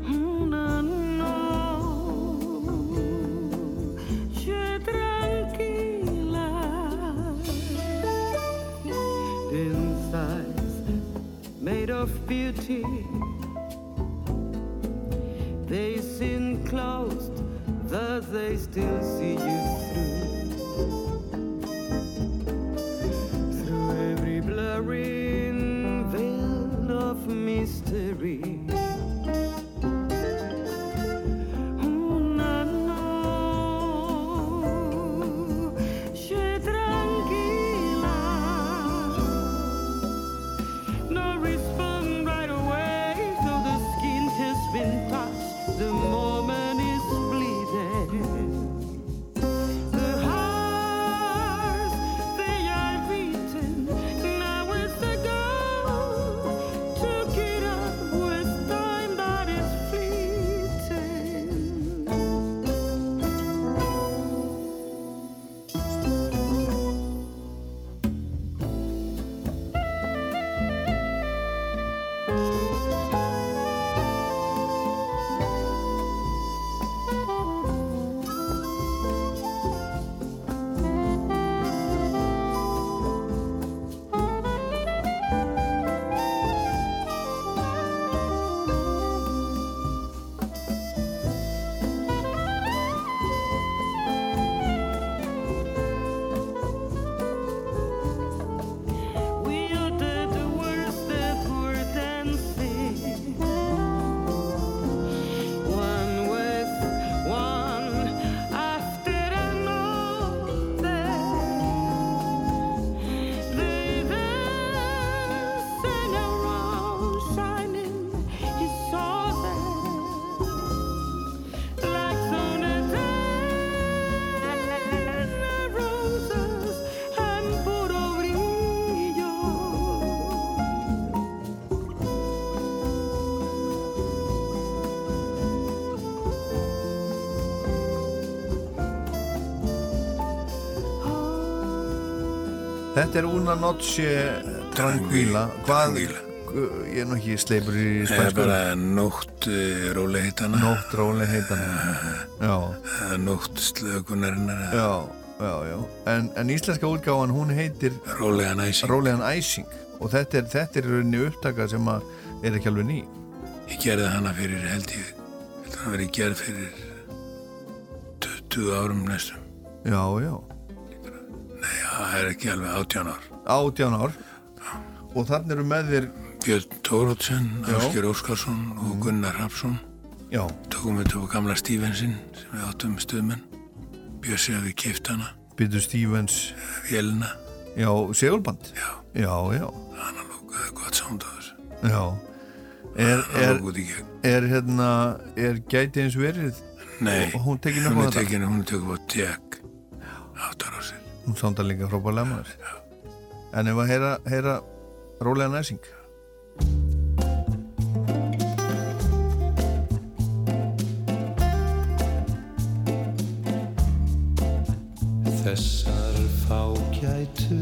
Speaker 4: Mm, Una noche tranquila. Insides made of beauty. They seem closed, thus they still see you through. Through every blurring veil of mystery.
Speaker 1: Þetta er Una Noche Tranquila. Hvað, ég er nú ekki sleipur í
Speaker 2: Það er
Speaker 1: spænsku.
Speaker 2: bara nótt uh, rólehittana,
Speaker 1: Nótt róli heitan Já,
Speaker 2: eða nótt slökunarinnar, eða
Speaker 1: já, já, já. En, en íslenska útgáfan hún heitir. Rólegan Æsing. Og þetta er, þetta er í rauninni upptaka sem er ekki alveg ný.
Speaker 2: Ég gerði hana fyrir held ég, að hann verið gerð fyrir 20 árum næstum.
Speaker 1: Já, já,
Speaker 2: það er ekki alveg 18 ár.
Speaker 1: átján ár. Og þannig eru með þér
Speaker 2: Björn Tórótsen,
Speaker 1: Já.
Speaker 2: Áskir Óskarsson og Gunnar Hapsson
Speaker 1: Já,
Speaker 2: tókum við til gamla Stevensin sem við áttum stuðmenn. Björsi hafi keift hana,
Speaker 1: Byttu Stevens
Speaker 2: vélina,
Speaker 1: Já, segulband.
Speaker 2: Já,
Speaker 1: Já, já,
Speaker 2: analóg, er gott sánd á þessu.
Speaker 1: já. Er, er, er hérna er gæti eins verið?
Speaker 2: Nei,
Speaker 1: hún
Speaker 2: er
Speaker 1: þetta?
Speaker 2: tekin, hún er tekin upp á tek áttar á sér.
Speaker 1: Hún sándar líka frábælega maður en ef að heyra, heyra rólega næsing.
Speaker 3: Þessar fágætu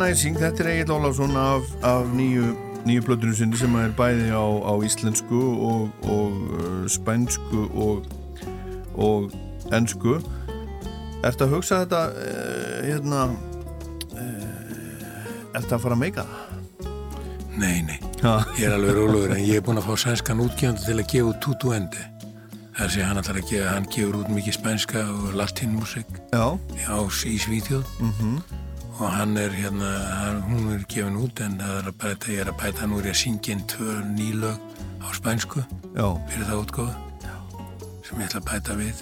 Speaker 3: Næsing,
Speaker 1: þetta er Egil Ólafsson af, af nýju, nýju plötunum sinni sem er bæði á, á íslensku og, og uh, spænsku og, og ensku. Ertu að hugsa þetta uh, hérna uh, Ertu að fara að meika það?
Speaker 2: Nei, nei,
Speaker 1: Ha,
Speaker 2: ég er alveg rólegur en ég er búinn að fá sænskan útgefandi til að gefa út tutu endi. Það er að segja hann ætlar að gefa, hann gefur út mikið spænska og latínmusik
Speaker 1: já,
Speaker 2: á í Svíþjóð.
Speaker 1: Mhm
Speaker 2: og hann er hérna, hann, hún er gefin út en það er að bæta, ég er að bæta, nú er ég að syngja inn tvö nýlög á spænsku
Speaker 1: já,
Speaker 2: fyrir það útgáðu sem ég ætla að bæta við,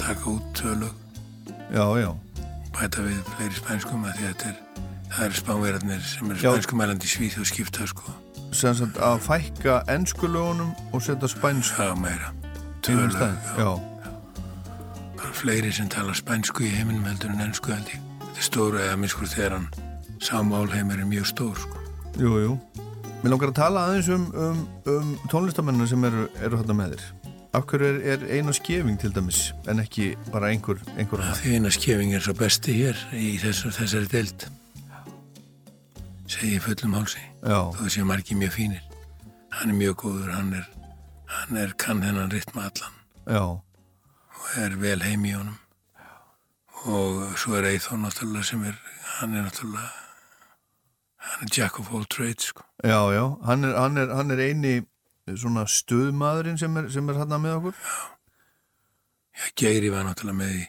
Speaker 2: taka út tvö lög,
Speaker 1: já, já
Speaker 2: bæta við fleiri spænskum að því að þetta er, það eru spánverðarnir sem eru spænskumælandi í Svíþjóð skipta sko.
Speaker 1: sem sagt að fækka enskulögunum og setja spænsk
Speaker 2: Já, meira. Tölulega,
Speaker 1: staðinn.
Speaker 2: já.
Speaker 1: Já,
Speaker 2: Bara fleiri sem tala spænsku í heiminum heldur en ennsku held ég. Er stóru eða miskur þegar hann sá málheimur er mjög stór, sko.
Speaker 1: jú, jú. Mér langar að tala aðeins um, um, um tónlistamennina sem eru, eru þarna með þér. Hverju er, er eina skefing til dæmis en ekki bara einhver, annar?
Speaker 2: Eina skefing er svo besti hér í þessu, þessari deild. Segir fullum hálsi.
Speaker 1: Já,
Speaker 2: Þó þessi margi mjög fínir. Hann er mjög góður, hann er, hann er kann hennan ritma allan.
Speaker 1: já,
Speaker 2: og er vel heim í honum og svo er Eithon náttúrulega sem er, hann er náttúrulega hann er jack of all trades sko.
Speaker 1: já, já. Hann er, hann er, hann er eini svona stuðmaðurinn sem er, sem er hann með okkur.
Speaker 2: Já, Geiri var náttúrulega með í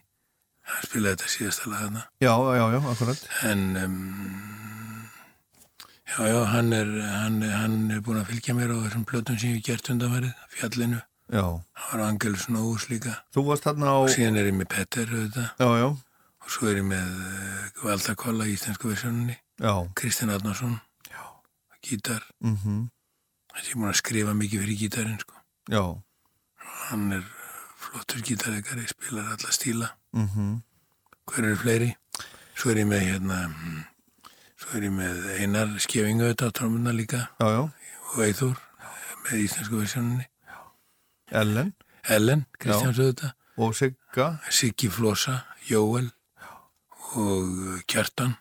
Speaker 2: hann spilaði þetta síðasta lag hana
Speaker 1: Já, já, já, akkurat.
Speaker 2: en um, já, já, hann er hann, hann er búin að fylgja mér á þessum plötum sem ég hef gert undanverið, fjallinu
Speaker 1: Já.
Speaker 2: hann var Angelus Nóus líka
Speaker 1: Þú varst þarna á...
Speaker 2: síðan er ég með Petter auðvitað
Speaker 1: Já, já,
Speaker 2: og svo er ég með uh, Valda Kolla í íslensku versjónunni
Speaker 1: já.
Speaker 2: Kristinn Adnarsson gítar
Speaker 1: Mm
Speaker 2: Ég er búin að skrifa mikið fyrir gítarinn sko.
Speaker 1: Já.
Speaker 2: Hann er flottur gítarleikari, spilar alla stíla.
Speaker 1: Mm
Speaker 2: Hver eru fleiri? Svo er ég með hérna, mm, svo er ég með Einar Skefingu auðvitað á trómuna líka
Speaker 1: Já, já.
Speaker 2: og Eithor með íslensku versjóninni.
Speaker 1: Ellen.
Speaker 2: Ellen, Kristjáns auðvitað,
Speaker 1: og Sigga.
Speaker 2: Siggi Flosa, Jóel og Kjartan.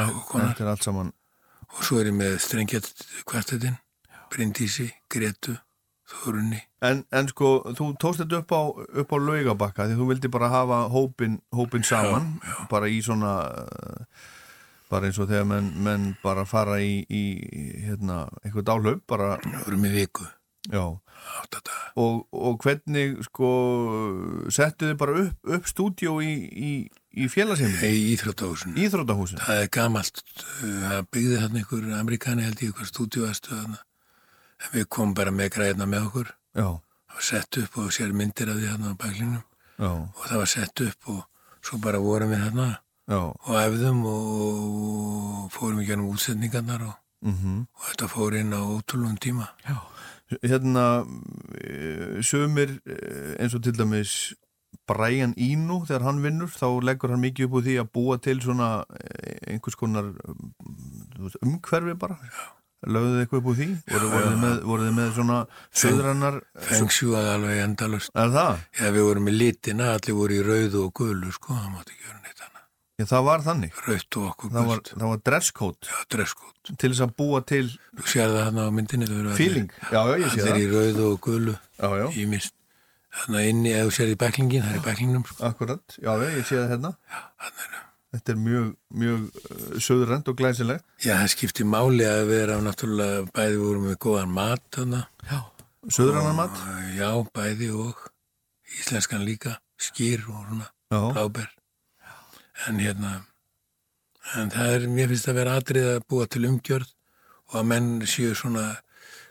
Speaker 2: Og. Og svo er ég með strengjart kvartetinn, Bryndísi, Gretu, Þórunni.
Speaker 1: En, en sko, þú tókst þetta upp á, á laugabakka því þú vildi bara hafa hópin, hópin saman, bara í svona, bara eins og þegar menn, menn bara fara í, í hérna, eitthvað dálaup, bara,
Speaker 2: Það voru með viku,
Speaker 1: já. Og, og hvernig, sko, settu þið bara upp, upp stúdjó í, í, í félagsheimili,
Speaker 2: Í Íþróttahúsinu.
Speaker 1: íþróttahúsin?
Speaker 2: Það er gamalt, uh, það byggði þarna einhver amerikani held ég, einhver stúdíuastu þarna. En við komum bara með græðina með okkur.
Speaker 1: Já,
Speaker 2: Það var sett upp og sér myndir af því þarna á baklinum.
Speaker 1: já,
Speaker 2: Og það var sett upp og svo bara vorum við
Speaker 1: já,
Speaker 2: og æfðum og fórum í gennum útsetningarnar og,
Speaker 1: mhm.
Speaker 2: og þetta fór inn á ótrúlum tíma.
Speaker 1: Hérna eh, sumir eh, eins og til dæmis Brian Eno þegar hann vinnur þá leggur hann mikið upp úr því að búa til svona eh, einhvers konar veist, umhverfi bara lögðu þið eitthvað upp úr því voru, voru, þið með, svona söðrannar
Speaker 2: Fengsjúað alveg endalust.
Speaker 1: er það?
Speaker 2: Já, við vorum í litina, allir voru í rauðu og gulu, sko, það mátti ekki vera
Speaker 1: Já, það var þannig.
Speaker 2: Rauðt og okkur
Speaker 1: það var, það var dresscode
Speaker 2: Já, dresskótt.
Speaker 1: til þess að búa til
Speaker 2: myndinni.
Speaker 1: feeling. Já, já, ég það.
Speaker 2: í rauðu og
Speaker 1: já, já,
Speaker 2: mist. Þannig að inni, ef þú sér í backlingin, það er í backlingum, sko.
Speaker 1: akkurat, já, já, ég sé það hérna.
Speaker 2: Þannig er
Speaker 1: þetta er mjög, mjög uh, söðrend og glæsilegt.
Speaker 2: Já, það skiptir máli að vera náttúrulega bæði voru með góðan mat
Speaker 1: söðrannar mat?
Speaker 2: Já, bæði og íslenskan líka, skýr og svona,
Speaker 1: já,
Speaker 2: bláber. En hérna, en það er, mér finnst að vera atrið að búa til umgjörð og að menn séu svona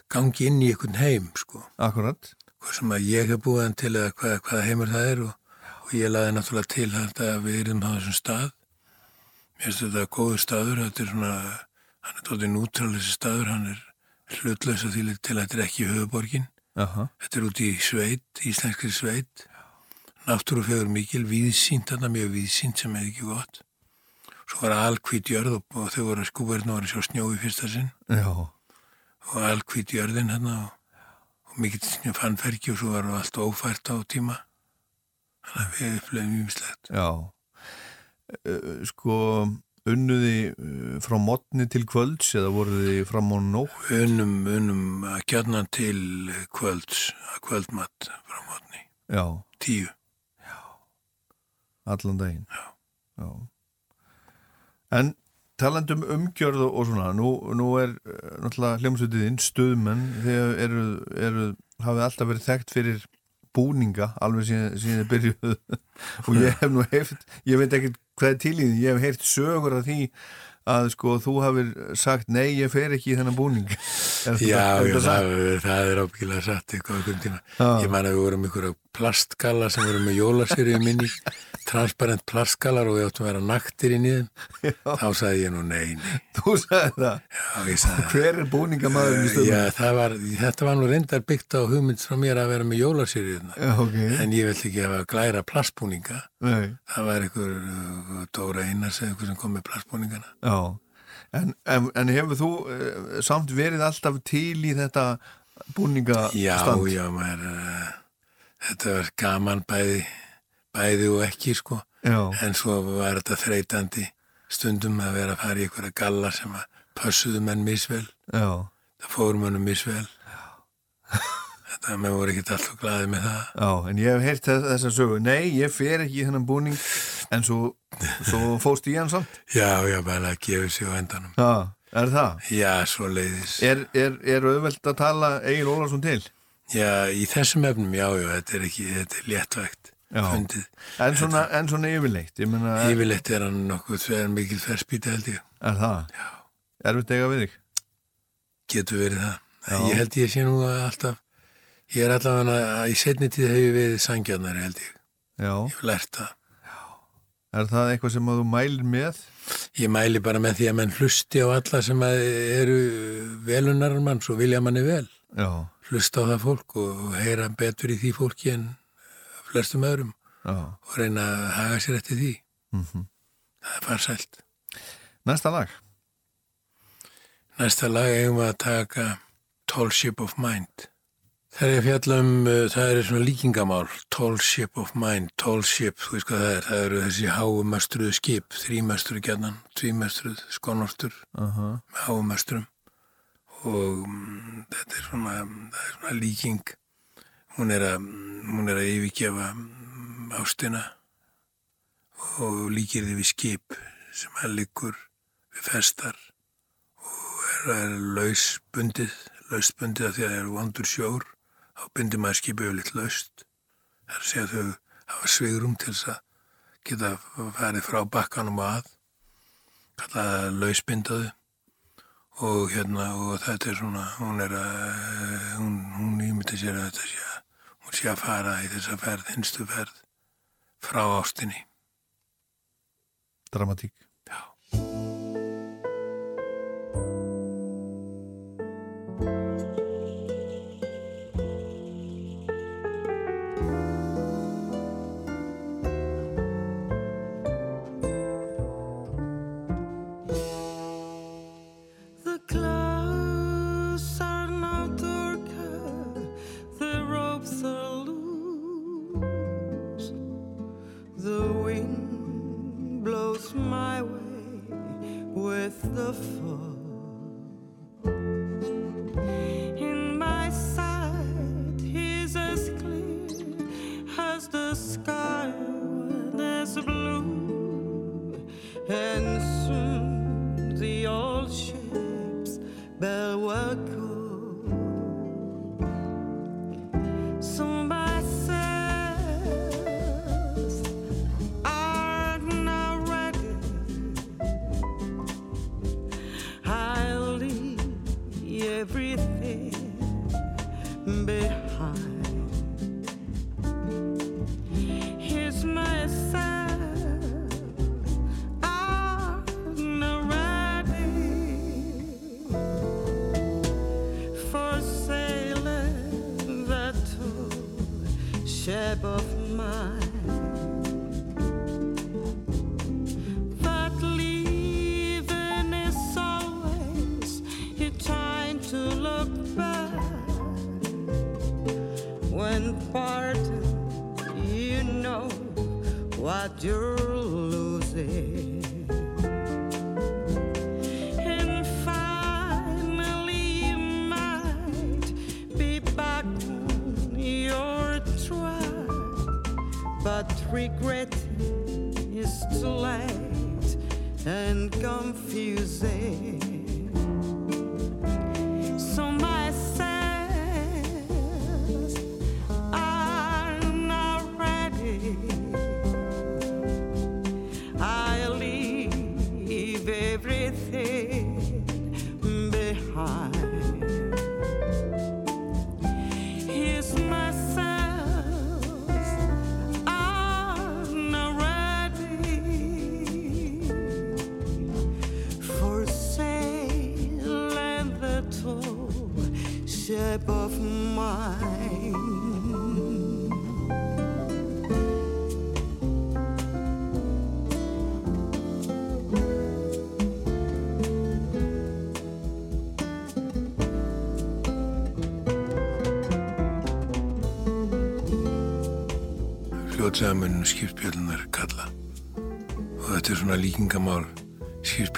Speaker 2: gangi inn í einhvern heim, sko.
Speaker 1: akkurat
Speaker 2: Hvað sem að ég hef búið hann til eða hvað, hvaða heimur það er og, og ég laði náttúrulega til þetta að við erum á þessum stað. Mér finnst þetta góður staður, þetta er svona, hann er tótið nútral þessi staður, hann er hlutlaus að til að þetta er ekki höfuborgin.
Speaker 1: Aha.
Speaker 2: Þetta er út í sveit, íslenskri sveit. Náttúrufegur mikil, víðsýnt, þarna mjög víðsýnt sem er ekki gott. Svo var alkvít jörð og, þau voru skúverðin og voru sjá snjó í fyrsta sinn
Speaker 1: Já,
Speaker 2: og alkvít jörðin hérna og, og mikill fannferki og svo var allt ófært á tíma. Þannig að við flöðum mjög
Speaker 1: já. Uh, sko, unnuði uh, frá mótni til kvölds eða voruð þið fram á nótt?
Speaker 2: Unum, unum að gjarna til kvölds, að kvöldmatt frá mótni,
Speaker 1: Já,
Speaker 2: tíu.
Speaker 1: Allan daginn. Já. En talandum umgjörð og svona, nú, nú er uh, náttúrulega hljómsveitiðinn, stuðmenn, þegar eru, eru, hafið alltaf verið þekkt fyrir búninga, alveg síðan, þið byrjuð og ég hef nú heyrt, ég veit ekki hvað er til í því, ég hef heyrt sögur af því að sko þú hafir sagt nei, ég fer ekki í þennan búning Er
Speaker 2: Já, já
Speaker 1: þetta
Speaker 2: það, það er ábyggilega satt eitthvað okkur tíma.
Speaker 1: Já.
Speaker 2: Ég man að við vorum ykkur að plastgalla sem voru með jólasýrið minni, transparent plastgallar og við áttum að vera naktir inn í þeim. Þá sagði ég nú nei, nei.
Speaker 4: Þú sagði það.
Speaker 2: Já, ég sagði það.
Speaker 4: Hver er búningamæðurinn í
Speaker 2: Já, var, þetta var nú reyndar byggt á hugmynd frá mér að vera með jólasýrið.
Speaker 4: Já, ok.
Speaker 2: En ég vill ekki hafa glæra plastbúninga.
Speaker 4: Nei,
Speaker 2: Það var einhver uh, Dóra Einars eða einhver sem kom með plastbúningana.
Speaker 4: já. En, en, en hefur þú uh, samt verið alltaf til í þetta búningastand?
Speaker 2: Já, já, maður, uh, þetta var gaman bæði, bæði og ekki, sko.
Speaker 4: Já,
Speaker 2: En svo var þetta þreytandi stundum að vera að fara í einhverja galla sem að pössuðu menn misvel.
Speaker 4: já,
Speaker 2: Það fórum mönnum misvel. Þetta, menn voru ekkert alltaf glaði með það.
Speaker 4: já. En ég hef heyrt þess, þessa sögu. Nei, ég fer ekki í þennan búning en svo, svo fóst í hann samt.
Speaker 2: Já, já, bara að gefa sig á endanum.
Speaker 4: Já, er það?
Speaker 2: Já, svo leiðis.
Speaker 4: Er, er, er auðvelt að tala Egil Ólarsson til?
Speaker 2: Já, í þessum efnum, já, já, þetta er ekki, þetta er léttvægt
Speaker 4: Já.
Speaker 2: fundið.
Speaker 4: En svona, en svona yfirleitt, ég meina, er,
Speaker 2: Yfirleitt er hann nokkuð þegar mikil ferspýti held ég.
Speaker 4: er það? Já. Erfitt eiga við þig?
Speaker 2: Getur verið það.
Speaker 4: Já.
Speaker 2: Ég held ég sé nú að alltaf, ég er allavega að í setni tíð hefur við sangjarnari held ég.
Speaker 4: Já.
Speaker 2: Ég hef lært það.
Speaker 4: Er það eitthvað sem að þú mælir með?
Speaker 2: Ég mæli bara með því að menn hlusti á alla sem eru velunar mann, svo vilja manni vel.
Speaker 4: Já,
Speaker 2: Hlusta á það fólk og heyra betur í því fólki en flestum öðrum
Speaker 4: já.
Speaker 2: og reyna að haga sér eftir því.
Speaker 4: Mm
Speaker 2: Það er farsælt.
Speaker 4: Næsta lag.
Speaker 2: Næsta lag eigum við að taka Tall Ship of Mind. Það er fjalla um, uh, það er svona líkingamál, Tall Ship of Mind, Tall Ship, þú veist hvað það er, það eru þessi háumöstruðu skip, þrímöstruðu gætnan, tvímöstruð, skonortur
Speaker 4: Uh -huh.
Speaker 2: með háumöstrum og mm, þetta er svona, er svona líking, hún er að, hún er að yfirgefa mm, ástina og líkir því við skip sem að liggur við festar og er, er lausbundið, lausbundið af því að það er vondur sjór, þá bindir maður skipið yfirleitt laust. Það er að segja að þau hafa svigrum til þess að geta farið frá bakkanum að, kallaða lausbindaðu og hérna og þetta er svona, hún er að, hún, hún ímyndi sér að þetta sé að, hún sé að fara í þessa ferð, hinstu ferð frá ástinni.
Speaker 4: Dramatík.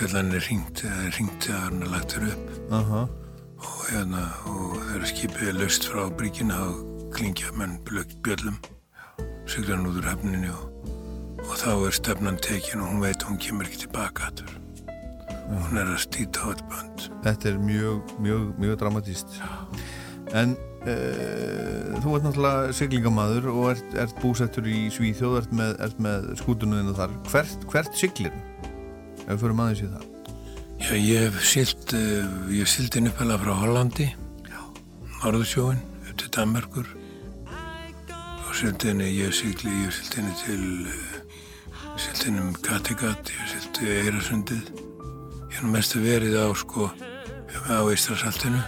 Speaker 2: Skipspjallan er ringt eða ringt eða hann er lagt þér upp.
Speaker 1: Aha.
Speaker 2: og hérna og þegar skipið er löst frá bríkina og klingja menn blögg bjöllum sigla hann út úr hefninu og, og þá er stefnan tekin og hún veit að hún kemur ekki tilbaka aftur. Hún er að stýta á eitt bönd.
Speaker 1: Þetta er mjög, mjög, mjög dramatíst En uh, þú ert náttúrulega siglingamaður og ert, ert búsettur í Svíþjóð ert með, með skútunuðinu þar. Hvert, hvert siglir? Ef við fyrir maður í það.
Speaker 2: Já, ég hef silt uh, ég hef silt inn uppalega frá Hollandi. Norðursjóin upp til Danmerkur. Og silt inn ég hef silt inn til uh, silt inn um Kattegat ég hef silt Eirasundið ég hef nú mestu verið á sko á Ístrasaltinu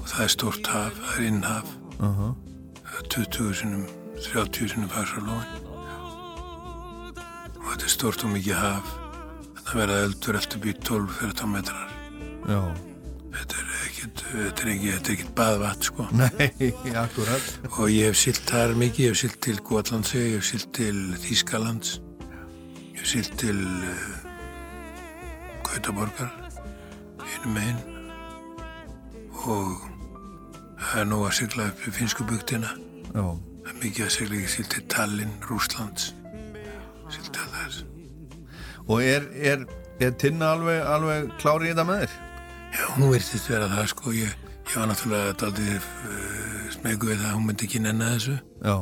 Speaker 2: og það er stórt haf, það er innhaf.
Speaker 1: Uh -huh.
Speaker 2: það er 20 sinum 30 sinum farsalóin og þetta er stórt og mikið haf þetta verða eldur eftir být 12-13 metrar.
Speaker 1: Já,
Speaker 2: þetta er ekkit þetta er ekki, þetta er ekkit baðvatt sko.
Speaker 1: Nei, akkurat.
Speaker 2: Og ég hef silt þar mikið, ég hef silt til Gotlandsi, ég hef silt til Þýskalands ég hef silt til uh, Gautaborgar einu megin. Og það er nú að sigla upp í finsku bugtina
Speaker 1: Já,
Speaker 2: það er mikið að sigla ég silt til Tallinn, Rúslands silt til þess
Speaker 1: og er, er, er Tinna alveg, alveg klári í þetta með þér?
Speaker 2: Já, hún virtist vera það sko, ég, ég var náttúrulega daldið uh, smegu við það að hún myndi ekki nenna þessu.
Speaker 1: Já,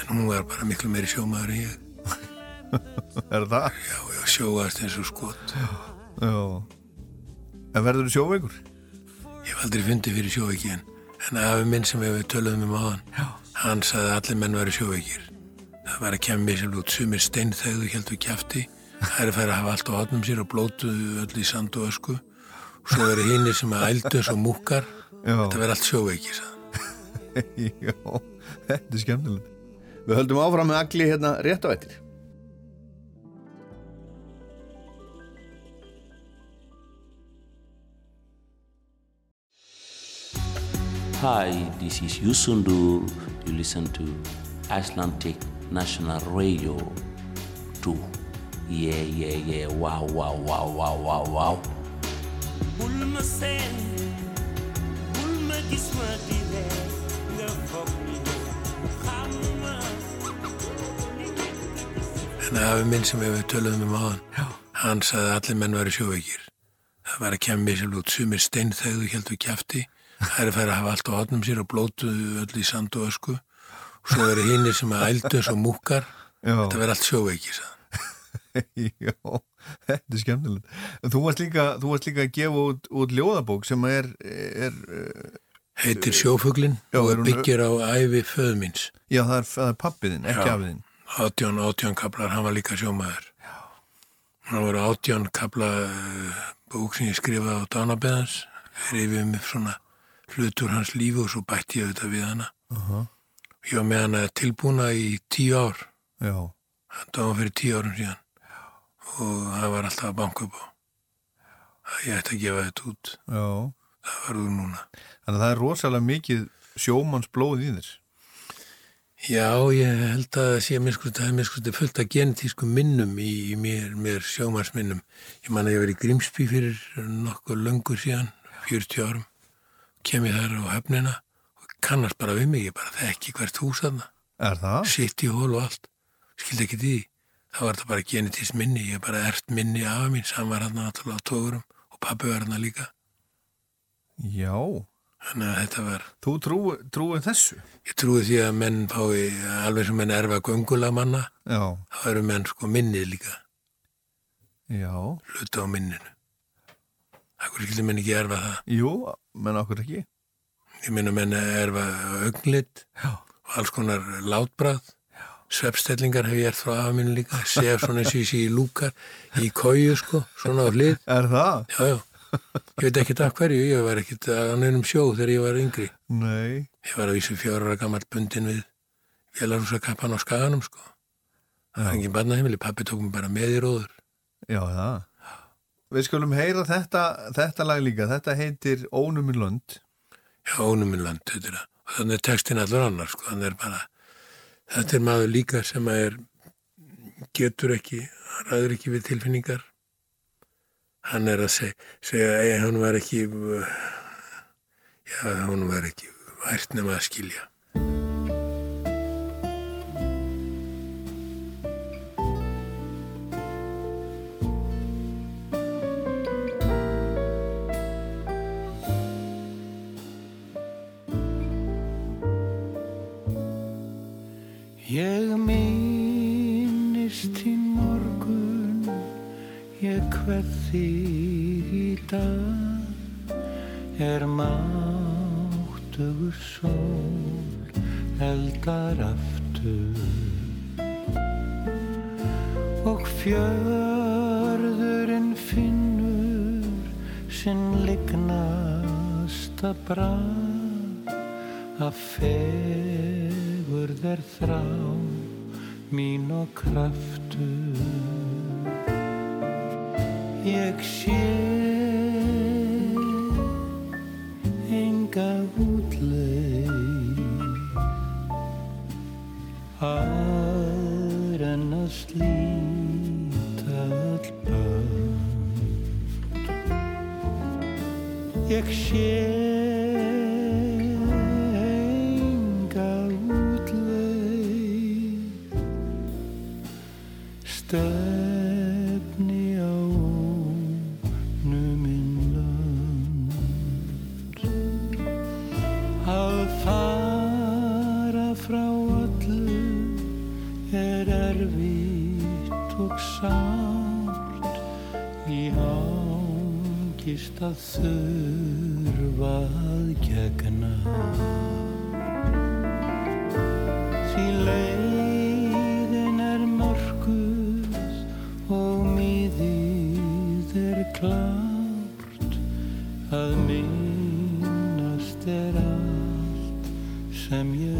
Speaker 2: en hún var bara miklu meiri sjómaður en ég.
Speaker 1: Er það?
Speaker 2: Já, já, sjóast eins og skot.
Speaker 1: Já. En verður þú sjóveikur?
Speaker 2: Ég hef aldrei fundið fyrir sjóveiki en, en afi minn sem við töluðum um áðan já. hann sagði að allir menn væri sjóveikir. Það var að kemja mér sem út. Sumir steinþegðu heldur kjafti það er að færa að hafa allt á hotnum sér og blótuðu öll í sand og ösku og svo eru hinnir sem að ældu eins og múkar
Speaker 1: Já.
Speaker 2: þetta verður allt sjóveiki sagði.
Speaker 1: Já, þetta er skemmtilegt Við höldum áfram með agli hérna rétt á eittir
Speaker 5: Hi, this is Yusundu. You listen to Icelandic National Radio 2. Yeah, yeah, yeah. Wow, wow, wow, wow, wow, wow.
Speaker 6: bul ma seen bul ma gis ma di ree nga foog ni xam ma
Speaker 2: en afi minn sem við töluðum um áðan já. hann sagði að allir menn væri sjóveikir það var að kemja mér sem út sumir steinþegðu heldur kjafti það er að færa að hafa allt á hotnum sér og blótuðu öll í sand og ösku og svo eru hinnir sem að ældu eins og múkar
Speaker 1: Já.
Speaker 2: þetta verður allt sjóveiki sagði. hann.
Speaker 1: Já, þetta er skemmtilegt. Þú varst líka, þú varst líka að gefa út, út ljóðabók sem er, er uh,
Speaker 2: heitir sjófuglin
Speaker 1: Já,
Speaker 2: og
Speaker 1: er
Speaker 2: byggir á ævi föðu míns.
Speaker 1: Já, það er, er pappiðinn, ekki
Speaker 2: Já.
Speaker 1: afiðinn
Speaker 2: átján, átján kaplar, hann var líka sjómaður. Hann voru átján kapla uh, bók sem ég skrifaði á Dánabeðans rifið mig svona hlutur hans lífi og svo bætti ég auðvitað við hana.
Speaker 1: Uh
Speaker 2: ég var með hana tilbúna í tíu ár.
Speaker 1: Já,
Speaker 2: það var fyrir tíu árum síðan og það var alltaf að banka upp á að ég ætti að gefa þetta út
Speaker 1: já
Speaker 2: það varður núna
Speaker 1: Þannig að það er rosalega mikið sjómannsblóð í þér
Speaker 2: Já, ég held að sé miskusti, það er miskusti fullt af genetísku minnum í, í mér, mér sjómarsminnum. Ég man að ég verið í Grímsby fyrir nokkuð löngur síðan, 40 árum. Kem ég þar á höfnina og kannast bara við mig, ég bara þekki hvert hús.
Speaker 1: Er?
Speaker 2: Sitt í hól og allt. Skildi ekki því. Það var þetta bara genetísk minni, ég bara ert minni af mín, sam var hann náttúrulega á tógurum og pappi var hann líka.
Speaker 1: Já,
Speaker 2: Þannig að þetta var,
Speaker 1: þú trúi, trúi þessu
Speaker 2: ég trúi því að menn fái, alveg sem menn erfa göngulega manna,
Speaker 1: Já,
Speaker 2: þá eru menn sko minnið líka.
Speaker 1: já,
Speaker 2: hluta á minninu. Akkur skildi menn ekki erfa það.
Speaker 1: jú, menn okkur ekki
Speaker 2: Ég minna menn erfa augnlit
Speaker 1: Já.
Speaker 2: og alls konar látbráð. Svepstellingar hef ég erft frá afa mínu líka. Sef svona eins og ég sé í lúkar, í kóju sko, svona á hlið.
Speaker 1: Er það?
Speaker 2: Já, já, Ég veit ekkert af hverju, ég var ekkert á neinum sjó þegar ég var yngri.
Speaker 1: Nei.
Speaker 2: Ég var að vísu fjóra ára gammal bundin við vélarhúsakappan á skaganum, sko. Það var engin barnaheimili, pappi tók mig bara með í róður.
Speaker 1: Já, það. Við skulum heyra þetta, þetta lag líka. Þetta heitir Ónuminn Lund.
Speaker 2: Já, ónuminn land, þetta er það. Og þannig er textin allur annar, sko. Þannig er bara, þetta er maður líka sem að er, getur ekki, hann ræður ekki við tilfinningar. Hann er að seg, segja, ei, hann var ekki, já, hann var ekki vært nema að skilja.
Speaker 3: Þig í dag, er máttugur sól, eldar aftur. Og fjörðurinn finnur sinn lignasta brað að fegurð er þrá mín og kraftur ég sé enga útleið aður en að slíta öll börn. Ég sé ángist að þurfa að gegna. Því leiðin er mörguð og miðið er klárt. Að minnast er allt sem ég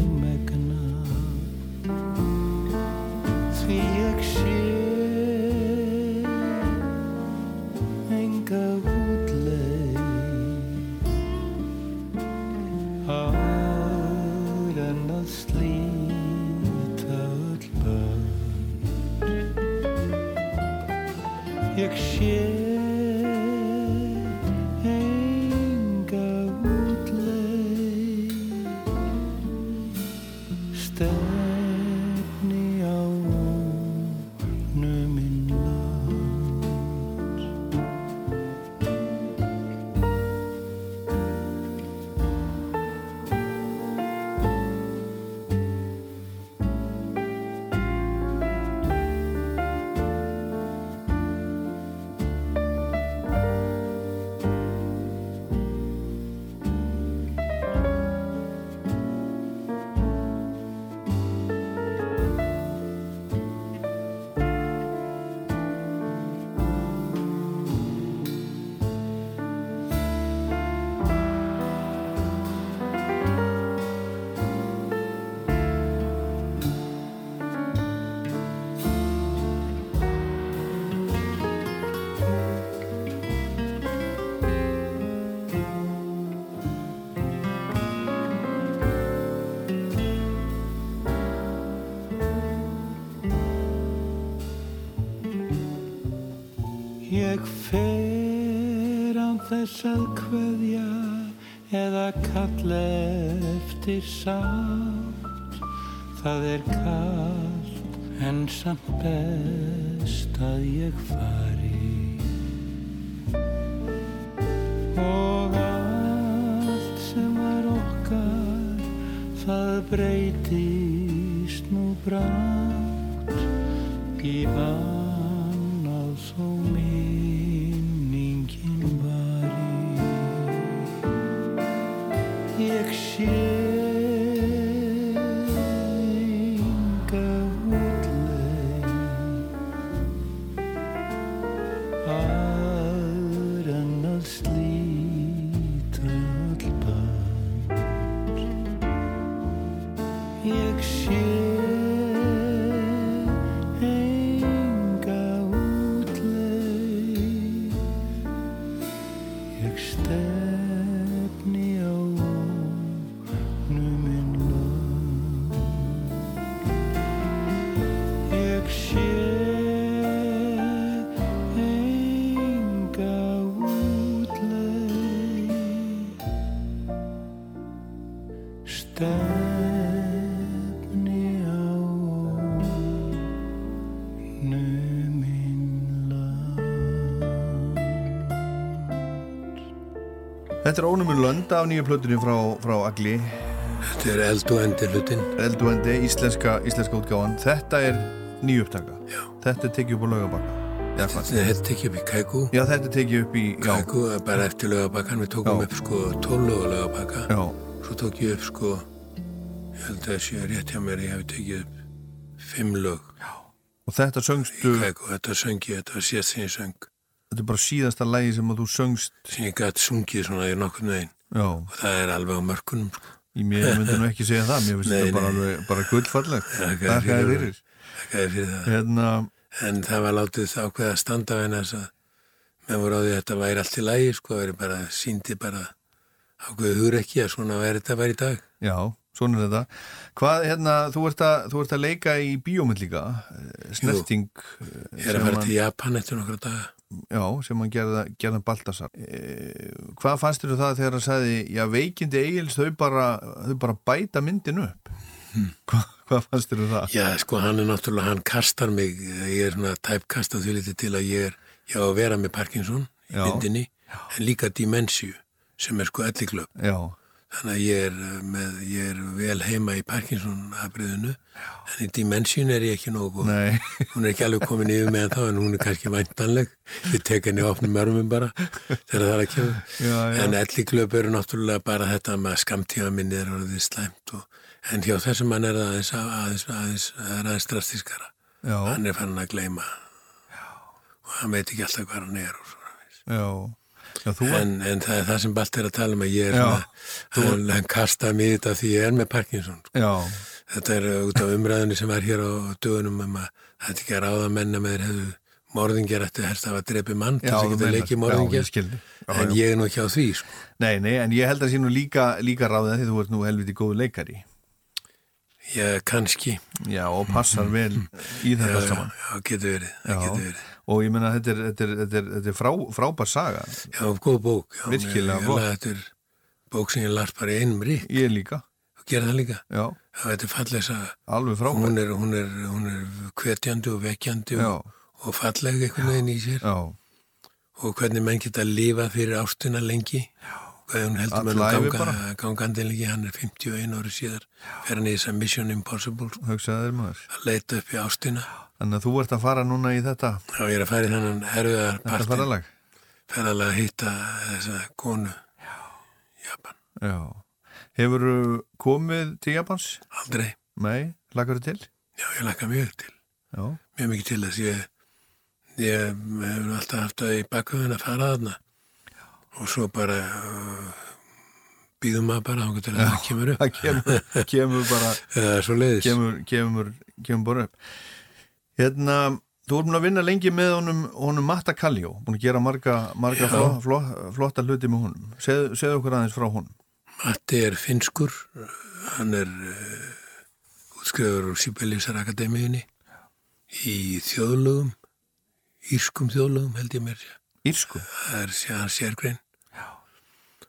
Speaker 3: þess að kveðja eða kalla eftir sátt. Það er kallt en samt best að ég fari.
Speaker 1: Þetta er ónumur lönd af nýju plötunni frá, frá Agli
Speaker 2: Þetta er eld og endir hlutin.
Speaker 1: Elduendi, íslenska, íslenska útgáfan Þetta er nýju upptaka
Speaker 2: Já.
Speaker 1: Þetta er tekið upp á laugabakka Já?
Speaker 2: Þetta tekið upp í Kæku.
Speaker 1: Já, þetta tekið upp í Já,
Speaker 2: Kæku bara eftir lögabakkan. Við tókum
Speaker 1: Já.
Speaker 2: upp sko 12 löga lögabakka.
Speaker 1: já,
Speaker 2: Svo tók ég upp sko, ég held að það sé rétt hjá mér, ég hef tekið upp 5 lög
Speaker 1: og þetta söngstu
Speaker 2: Kæku. Þetta söng ég, þetta var síðast sem ég söng.
Speaker 1: Þetta er bara síðasta lægi sem að þú söngst
Speaker 2: Sem ég gæti sungið svona í nokkurn veginn.
Speaker 1: Já,
Speaker 2: Og það er alveg á mörkunum sko.
Speaker 1: Í mér myndi nú ekki segja það, mér finnst þetta bara, alveg, bara
Speaker 2: þér
Speaker 1: Þakka þér
Speaker 2: fyrir.
Speaker 1: fyrir.
Speaker 2: Það.
Speaker 1: Hérna,
Speaker 2: En það var látið það ákveða að standa en þess að menn voru á því að þetta væri allt í lægi sko, það væri bara, síndi bara ákveðu hugur ekki að svona væri þetta væri í dag.
Speaker 1: já, svona er þetta. Hvað, hérna, þú ert að, þú ert að leika í bíómynd líka, eh, snerting.
Speaker 2: Ég er að fara til Japan eftir nokkra daga.
Speaker 1: Já, sem hann gerða, gerða Baltasar. E, hvað fannst þér það þegar hann sagði, já, veikindi eigils, þau bara, þau bara bæta myndin upp? Hva, hvað fannst þér það?
Speaker 2: Já, sko, hann er náttúrulega, hann kastar mig, ég er svona tæpkastað því litið til að ég er, ég á að vera með Parkinson í
Speaker 1: Já.
Speaker 2: myndinni, en líka dimensju, sem er sko elliklöp.
Speaker 1: Já,
Speaker 2: Þannig að ég er, uh, með, ég er vel heima í Parkinson-abriðinu, en í dimensjun er ég ekki nógu
Speaker 1: nei,
Speaker 2: Hún er ekki alveg komin yfir með þá en hún er kannski væntanleg. Ég tek henni opnum örmum bara þegar það er að kemur.
Speaker 1: Já, já.
Speaker 2: En elliklöp eru náttúrulega bara þetta með að skamtíma minni er orðið slæmt. Og, en hjá þessum mann er það aðeins, aðeins, aðeins, aðeins drastískara.
Speaker 1: já,
Speaker 2: Hann er farin að gleyma og hann veit ekki alltaf hvað hann er og svona.
Speaker 1: já. Já,
Speaker 2: En, en það er það sem Balt er að tala um að ég er
Speaker 1: Já.
Speaker 2: svona, hann, hann kastaði mig í þetta því ég er með Parkinson.
Speaker 1: já,
Speaker 2: Þetta er út af umræðinu sem er hér á dögunum um að þetta er ekki að ráða menna með þeir hefðu morðingjar eftir helst að hafa drepi mann til
Speaker 1: já,
Speaker 2: þess að geta leikið
Speaker 1: Já,
Speaker 2: morðingjar.
Speaker 1: Já,
Speaker 2: en
Speaker 1: já.
Speaker 2: ég er nú ekki á því sko.
Speaker 1: Nei, nei, en ég held að sé nú líka, líka ráðið því þú ert nú helviti góðu leikari.
Speaker 2: ég kannski
Speaker 1: Já, og passar vel í þetta
Speaker 2: já,
Speaker 1: saman.
Speaker 2: já, getur verið, það
Speaker 1: Já.
Speaker 2: getur verið
Speaker 1: Og ég menna, þetta er, þetta er, þetta er, þetta er frá, frábær saga.
Speaker 2: já, góð bók. Já,
Speaker 1: Virkilega
Speaker 2: ég,
Speaker 1: flott.
Speaker 2: ég, þetta er bók sem ég lart bara í einum rík
Speaker 1: Ég líka,
Speaker 2: og gera það líka.
Speaker 1: Já,
Speaker 2: já, þetta er falleg saga.
Speaker 1: Alveg frábær.
Speaker 2: hún er, hún, er, hún er hvetjandi og vekjandi
Speaker 1: Já,
Speaker 2: og, og falleg einhvern veginn í sér.
Speaker 1: Já,
Speaker 2: og hvernig menn geta að lifa fyrir ástina lengi. Hvað hún heldur að
Speaker 1: ævi
Speaker 2: ganga,
Speaker 1: bara.
Speaker 2: gangandi lengi. Hann er 51 ári síðar. Fer hann í þess að Mission Impossible sko,
Speaker 1: hugsaði þér maður.
Speaker 2: að leita upp í ástina
Speaker 1: Þannig að þú ert að fara núna í þetta,
Speaker 2: og ég er að fara í þennan erfiðar
Speaker 1: þetta
Speaker 2: partin
Speaker 1: ferðalag.
Speaker 2: ferðalega að hitta þessa konu. Japan,
Speaker 1: Já. Hefur komið til Japans?
Speaker 2: aldrei.
Speaker 1: Nei, lagar þú til?
Speaker 2: já, ég lakka mjög til,
Speaker 1: Já,
Speaker 2: mjög mikið til þess. Ég, ég hefur alltaf haft það í bakhauðin að fara þarna. Og svo bara uh, býðum maður bara þá til að það kemur upp.
Speaker 1: Það kemur, kemur bara, kemur, kemur, kemur bara upp. Hérna, þú búin að vinna lengi með honum, honum Matta Kaljó, búin að gera marga, marga fló, fló, flotta hluti með honum. Segð, segðu okkur aðeins frá honum.
Speaker 2: Matti er finskur, hann er uh, útskriður úr Sibeliusar Akademíunni í þjóðlögum, írskum þjóðlögum held ég mér sé.
Speaker 1: Írsku.
Speaker 2: Það er hans sérgrein.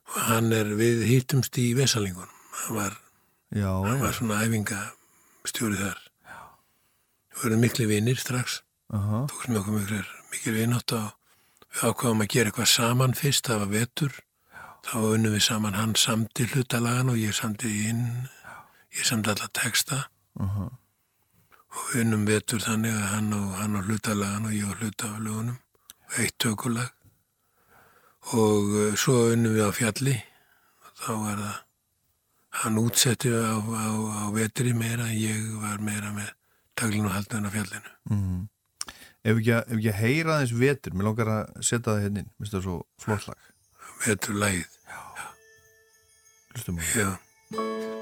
Speaker 2: Og hann er, við hýttumst í Vesalingunum. Hann var, hann var svona æfingastjóri þar. Við verðum miklu vinir strax.
Speaker 1: Aha.
Speaker 2: Tók sem okkur miklu, vinátt og við ákvaðum að gera eitthvað saman fyrst, það var vetur. Þá unnum við saman, hann samdi hlutalagan og ég samdi inn, ég samdi alla texta.
Speaker 1: Aha.
Speaker 2: Og við unnum vetur þannig að hann og, hann og hlutalagan og ég og hlutaflögunum. Eitt tökulag. Og uh, svo unnum við á fjalli. Og þá var það, hann útsetti á, á, á vetri meira en ég var meira með taglinu og haldinu á fjallinu.
Speaker 1: Mm. Ef ekki, að- að heyra aðeins vetur, mér langar að setja það hérna inn, minnst það svo flott lag.
Speaker 2: Vetur lagið.
Speaker 1: Hlustum á það.
Speaker 2: Já.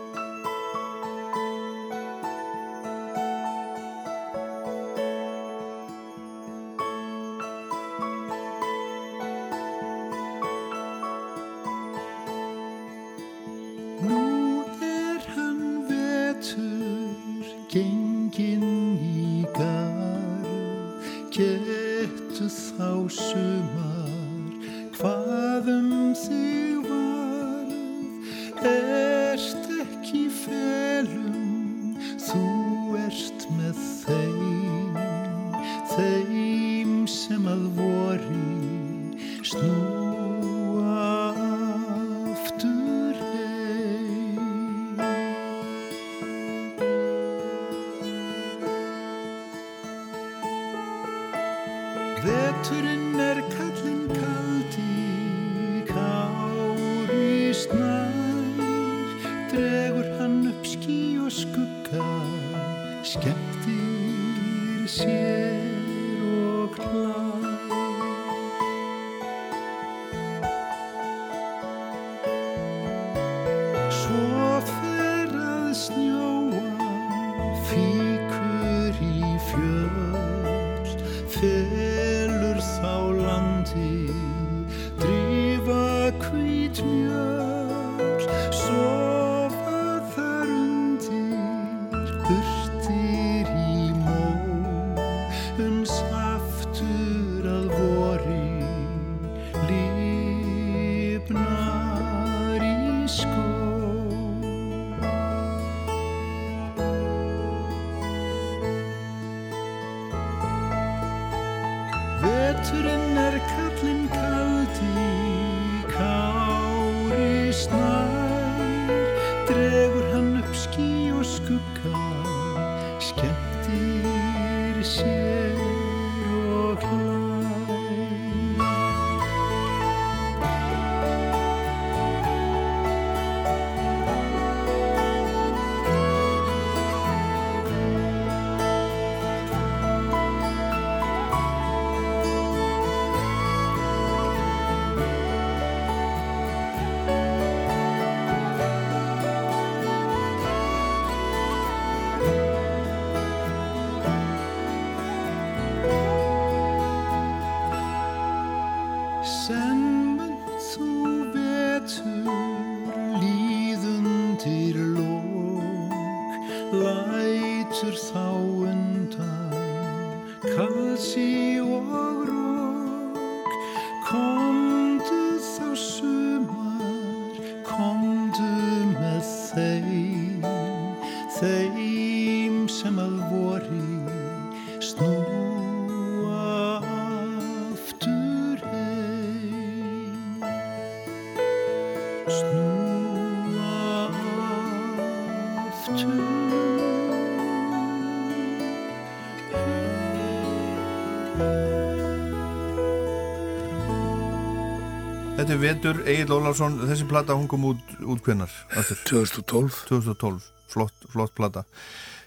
Speaker 1: Þetta er Vetur, Egil Ólafsson þessi plata hún kom út, út aftur?
Speaker 2: 2012
Speaker 1: 2012, flott, flott plata.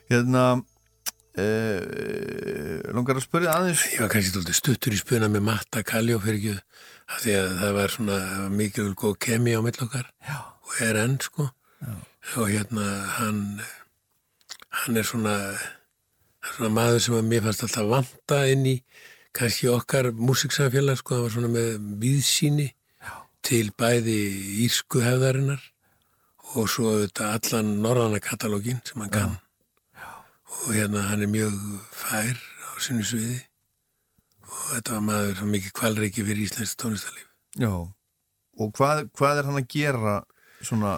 Speaker 1: Hérna eh, langar að spyrja aðeins
Speaker 2: Ég var kannski tóldi stuttur í spuna með Matta Kaljó fyrir ekki að það var svona mikið góð kemi á mill okkar. Já. og er enn sko. Já. og hérna hann hann er svona svona maður sem að mér fannst alltaf vanta inn í kannski okkar músiksamfélag sko, hann var svona með viðsýni til bæði írsku hefðarinnar og svo auðvitað allan norðana katalógin sem hann kann. Og hérna hann er mjög fær á sinni sviði. Og þetta var maður sem mikið kvalreiki fyrir íslensk tónlistarlíf.
Speaker 1: Já, og hvað, hvað er hann að gera svona,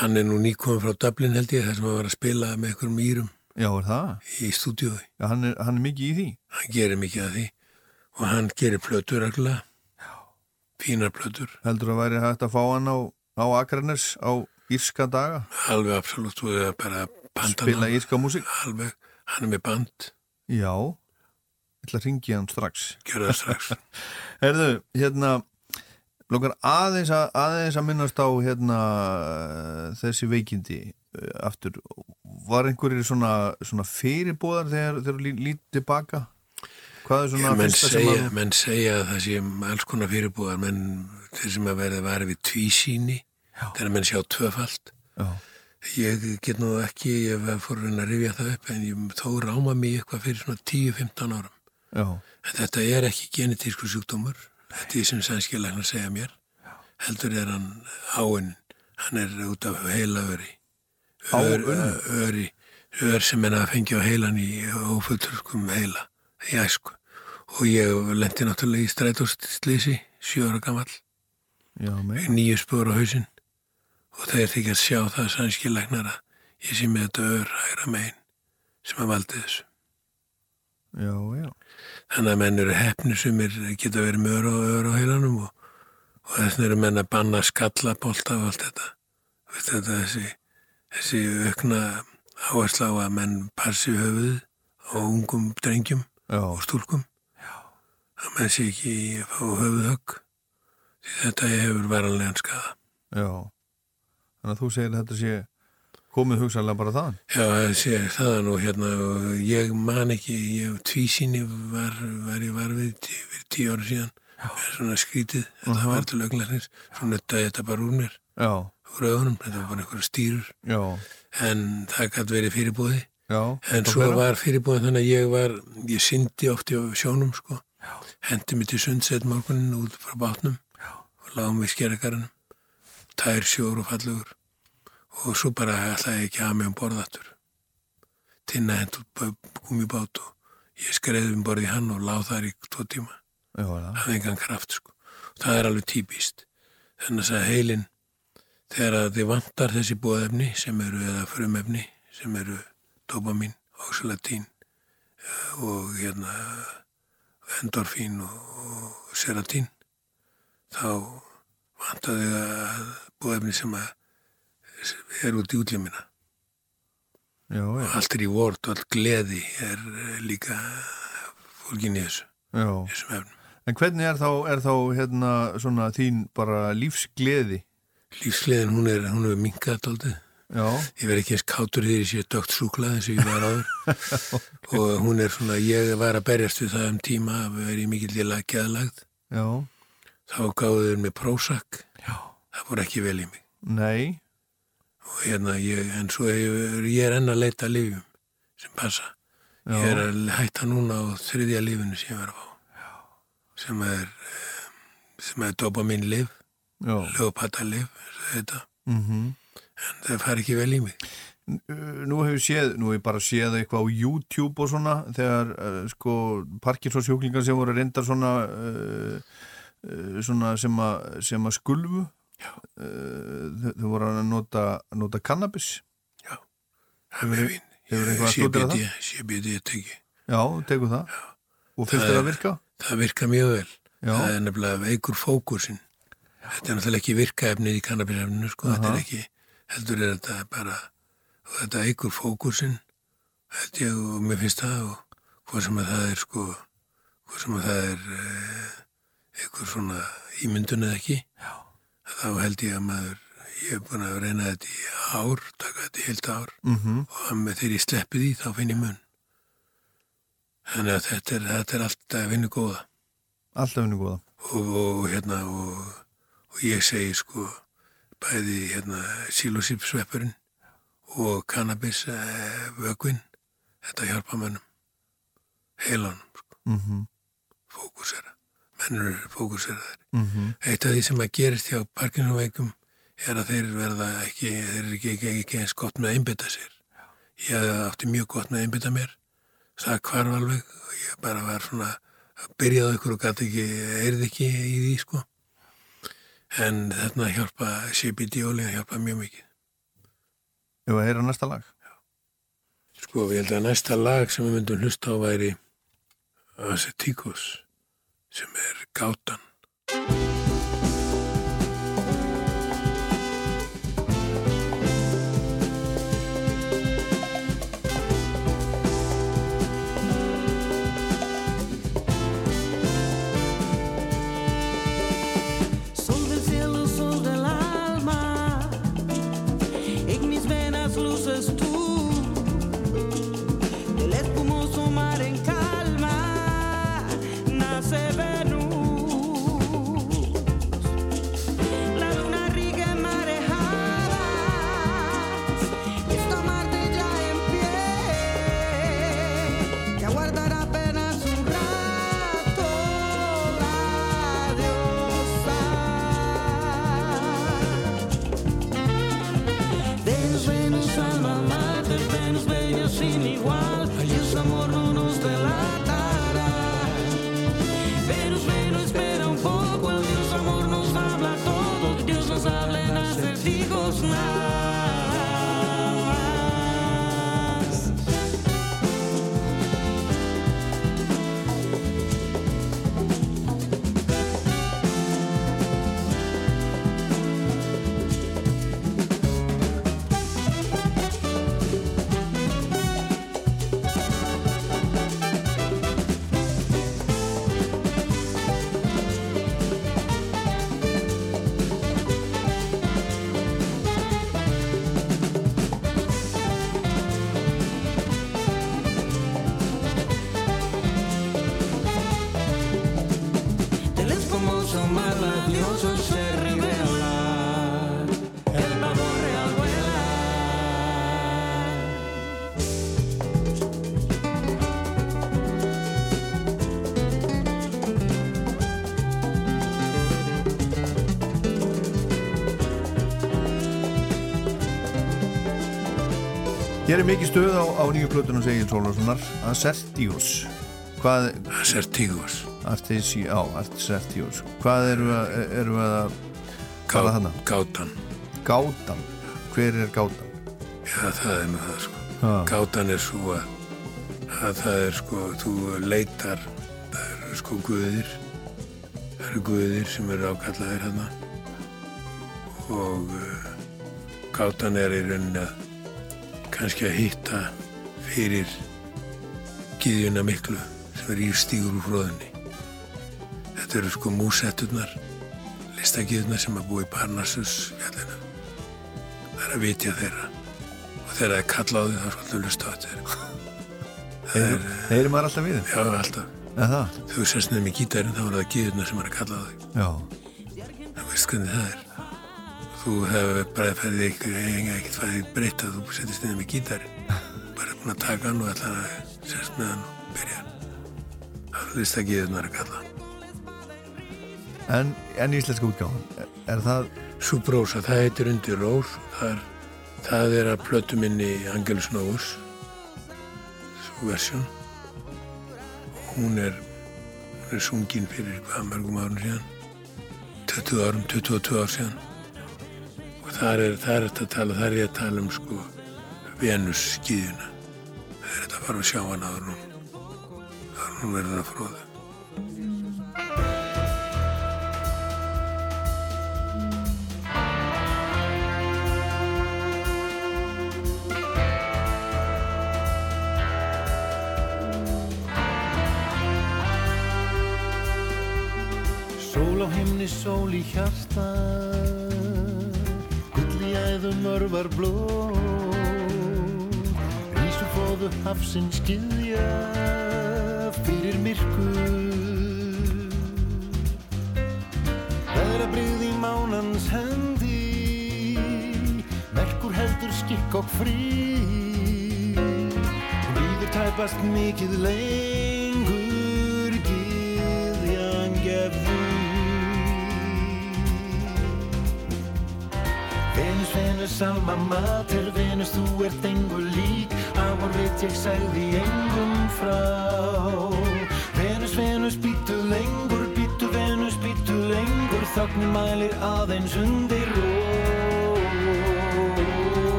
Speaker 2: Hann er nú nýkominn frá Dublin held ég þar sem hann var að spila með einhverjum írum
Speaker 1: já er það?
Speaker 2: í stúdíói.
Speaker 1: já, hann, er, hann er mikið í því.
Speaker 2: Hann gerir mikið af því. Og hann gerir plötur reglulega. Fínar plötur,
Speaker 1: heldur að væri hægt að fá hann á, á Akranes á írska daga?
Speaker 2: Alveg absolutt það er bara banda
Speaker 1: spila írska músík?
Speaker 2: Alveg, hann er með band,
Speaker 1: já, ég ætla að ringi hann strax.
Speaker 2: Gjör það strax.
Speaker 1: Herðu, hérna Lókar aðeins að, aðeins að minnast á hérna þessi veikindi eh, aftur. Var einhverjir svona, svona fyrirbóðar þegar lí, lítið tilbaka hvað er svona fyrsta sem
Speaker 2: segja,
Speaker 1: að
Speaker 2: menn segja að það sé alls konar fyrirbúðar menn þeir sem að verða var við tvísýni þegar menn sjá tvöfalt.
Speaker 1: Já,
Speaker 2: ég get nú ekki ég fór að rifja það upp en ég þó ráma mig eitthvað fyrir svona 10-15 árum.
Speaker 1: Já,
Speaker 2: en þetta er ekki genetísku sjúkdómur þetta er sem sænskilægna segja mér. Heldur er hann áinn hann er út af heila öri. Ör, öri. Ör sem menn að fengja á heilan í ófullturkum heila. Í æsku og ég lendi náttúrulega í strætóstlýsi,
Speaker 1: Já, með.
Speaker 2: nýju spór á hausinn og þeir þykja að sjá það sannski læknara. Ég sé með þetta ör hægra megin sem að valdi þessu.
Speaker 1: Já, já.
Speaker 2: Þannig að menn eru hefnir sem er, geta verið með ör á, ör á heilanum og, og þess vegna eru menn að banna skallapolta og allt þetta. Þetta þessi, þessi aukna áhersla á að menn passi höfuð á ungum drengjum
Speaker 1: Já,
Speaker 2: og stúlkum. Að menn sé ekki að fá höfuðhögg. Því þetta hefur varanlegan skada.
Speaker 1: já. Þannig að þú segir að þetta sé komið hugsanlega bara þaðan.
Speaker 2: Já, það sé það nú hérna og ég man ekki, ég tvísýni var, var ég var við fyrir tíu ára síðan með svona skrítið, þetta var til löglarnir, svo nöttaði þetta bara úr mér,
Speaker 1: Já,
Speaker 2: úr augunum, þetta var bara einhverja stýrur,
Speaker 1: já,
Speaker 2: en það gæti verið fyrirbúði,
Speaker 1: já.
Speaker 2: en
Speaker 1: Og
Speaker 2: svo var fyrirbúði þannig að ég var, ég syndi oft í sjónum, sko, hendi mig til sundsett morgunin út frá bátnum og lágum við skergarinn, tær sjór og fallegur og svo bara ætlaði ekki að mig um borðatur. Tinna hend út gumibát og ég skreiði um borði hann og láð þar í tvo tíma.
Speaker 1: Já.
Speaker 2: hafði engan kraft sko. Og það er alveg típist. Þannig að heilin, þegar að þið vantar þessi bóðefni sem eru, eða frumefni, sem eru dopamin, oxalatín eh, og hérna endorfín og, og seratín, þá vantar þið að bóðefni sem að er út í útlimina.
Speaker 1: Já, já,
Speaker 2: Allt er í vort og allt gleði er líka fólkin í þessu, þessum efnum.
Speaker 1: En hvernig er þá, er þá hérna svona þín bara lífsgleði?
Speaker 2: Lífsgleðin, hún er, hún er minkað aldrei.
Speaker 1: Já,
Speaker 2: Ég verð ekki eins kátur þegar ég sé dögt súklað eins og ég var áður. og hún er svona, ég var að berjast við það um tíma að vera í mikill í lagjaðalagð.
Speaker 1: já,
Speaker 2: Þá gáðu þeir mig prósak.
Speaker 1: Já.
Speaker 2: Það voru ekki vel í mig.
Speaker 1: nei,
Speaker 2: Og hérna, ég, en svo ég, ég er enn að leita að lifjum sem passa. Ég er að hætta núna á þriðja lifinu sem ég var að fá. Sem er, eh, sem er dopamin lif,
Speaker 1: já.
Speaker 2: leopata lif, þetta.
Speaker 1: Mm
Speaker 2: En það fær ekki vel í mig.
Speaker 1: Nú hefur séð, nú hefur bara séð eitthvað á YouTube og svona þegar uh, sko parkinsonsjúklingar sem voru reyndar svona uh, uh, svona sem að sem að skulfu
Speaker 2: Já.
Speaker 1: uh, þau, þau voru að nota, nota cannabis
Speaker 2: Það er veginn.
Speaker 1: Hefur eitthvað að stúdera það?
Speaker 2: CBD teki.
Speaker 1: Já, tegur það og finnst
Speaker 2: Það
Speaker 1: að virka?
Speaker 2: Það virka mjög vel.
Speaker 1: Já,
Speaker 2: Það er nefnilega veikur fókusin. Þetta er náttúrulega ekki virkaefnið í kannabisefninu, sko. Þetta er ekki, heldur er þetta bara, og þetta veikur fókusin, held ég, og mér finnst það, og hvað sem að það er, sko, hvað sem að það er eh, einhver svona ímyndun eða ekki, Já. þá held ég að maður, ég hef búin að reyna þetta í ár, taka þetta í heilt ár,
Speaker 1: mm
Speaker 2: og að með þegar ég sleppi því, þá finn ég mun. Þannig að þetta er, þetta er alltaf að vinna góða.
Speaker 1: alltaf henni góða
Speaker 2: og, og hérna og, og ég segi sko bæði hérna sílosipsveppurinn og kannabis eh, þetta hjálpa mönnum. Heilanum sko,
Speaker 1: mm
Speaker 2: fókusera. Mennur eru fókuseraðir.
Speaker 1: -hmm.
Speaker 2: eitt af því sem að gerist hjá Parkinsonveikum er að þeir verða ekki þeir eru ekki, ekki, ekki eins gott með að einbytta sér. Ég átti mjög gott með að einbytta mér. Það hvarf alveg. Og ég bara var svona að byrjaði ykkur og gæti ekki eirði ekki í því sko en þarna hjálpa CBD ólíðan hjálpa mjög mikið.
Speaker 1: Ef að heyra næsta lag?
Speaker 2: Sko ég held að næsta lag sem við myndum hlusta á væri Assetikos sem er gátan
Speaker 1: Hér er mikið stöð á, á nýju plötunum segir Sólarssonar Asertius. Hvað,
Speaker 2: Asertígus
Speaker 1: Artesi, á, Asertius. Hvað eru að, eru að er þarna?
Speaker 2: Gátan.
Speaker 1: Gátan. Hver er gátan?
Speaker 2: Já, það er nú það sko.
Speaker 1: Ha.
Speaker 2: Gátan er svo að, að það er sko, þú leitar það eru sko guðir. Það eru guðir sem eru ákallaðir hérna og uh, gátan er í rauninni að kannski að hitta fyrir gyðjuna miklu sem er írstígur úr fróðinni þetta eru sko músetturnar listagyðjuna sem að búa í Parnassus fjallinu það er að vitja þeirra. Og þegar það er kallað á því þá er svolítið lust á þetta
Speaker 1: Heyrir, heyrir maður alltaf við
Speaker 2: já, alltaf.
Speaker 1: Það?
Speaker 2: þú sérst nefnir gítarinn þá er það gyðjuna sem er að kalla því
Speaker 1: Já.
Speaker 2: þú veist hvernig það er þú hefur bara færið ekkert færið breytt að þú setjast niður með gítarinn bara búin að taka hann og ætla að sérst með hann og byrja. Það er list að kalla.
Speaker 1: En, en íslenska útgáfan, er, það
Speaker 2: Subrosa, það heitir undir rós. Það það er að plötu minni Angelus Novus svo versjón hún er hún er sungin fyrir hvað mörgum árum síðan? 20 árum, 22 ár síðan þar er, er þetta að tala þar er ég að tala um sko Venus skíðuna. Það er þetta að fara að sjá hana áður en hún áður en hún verður að fróða
Speaker 3: Christians do.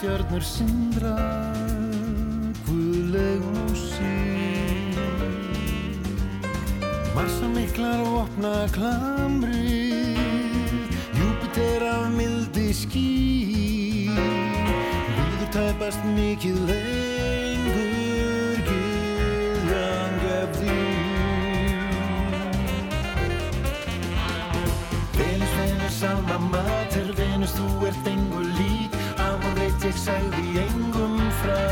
Speaker 3: Stjörnur sindra Guðleg músík. Massa miklar og opna klamri Júpiter af mildi ský Líður tæpast mikið lengur Gyðjan gef því Venus, Venus, alma mater Venus, þú ert engu lík Ég sagði engum frá.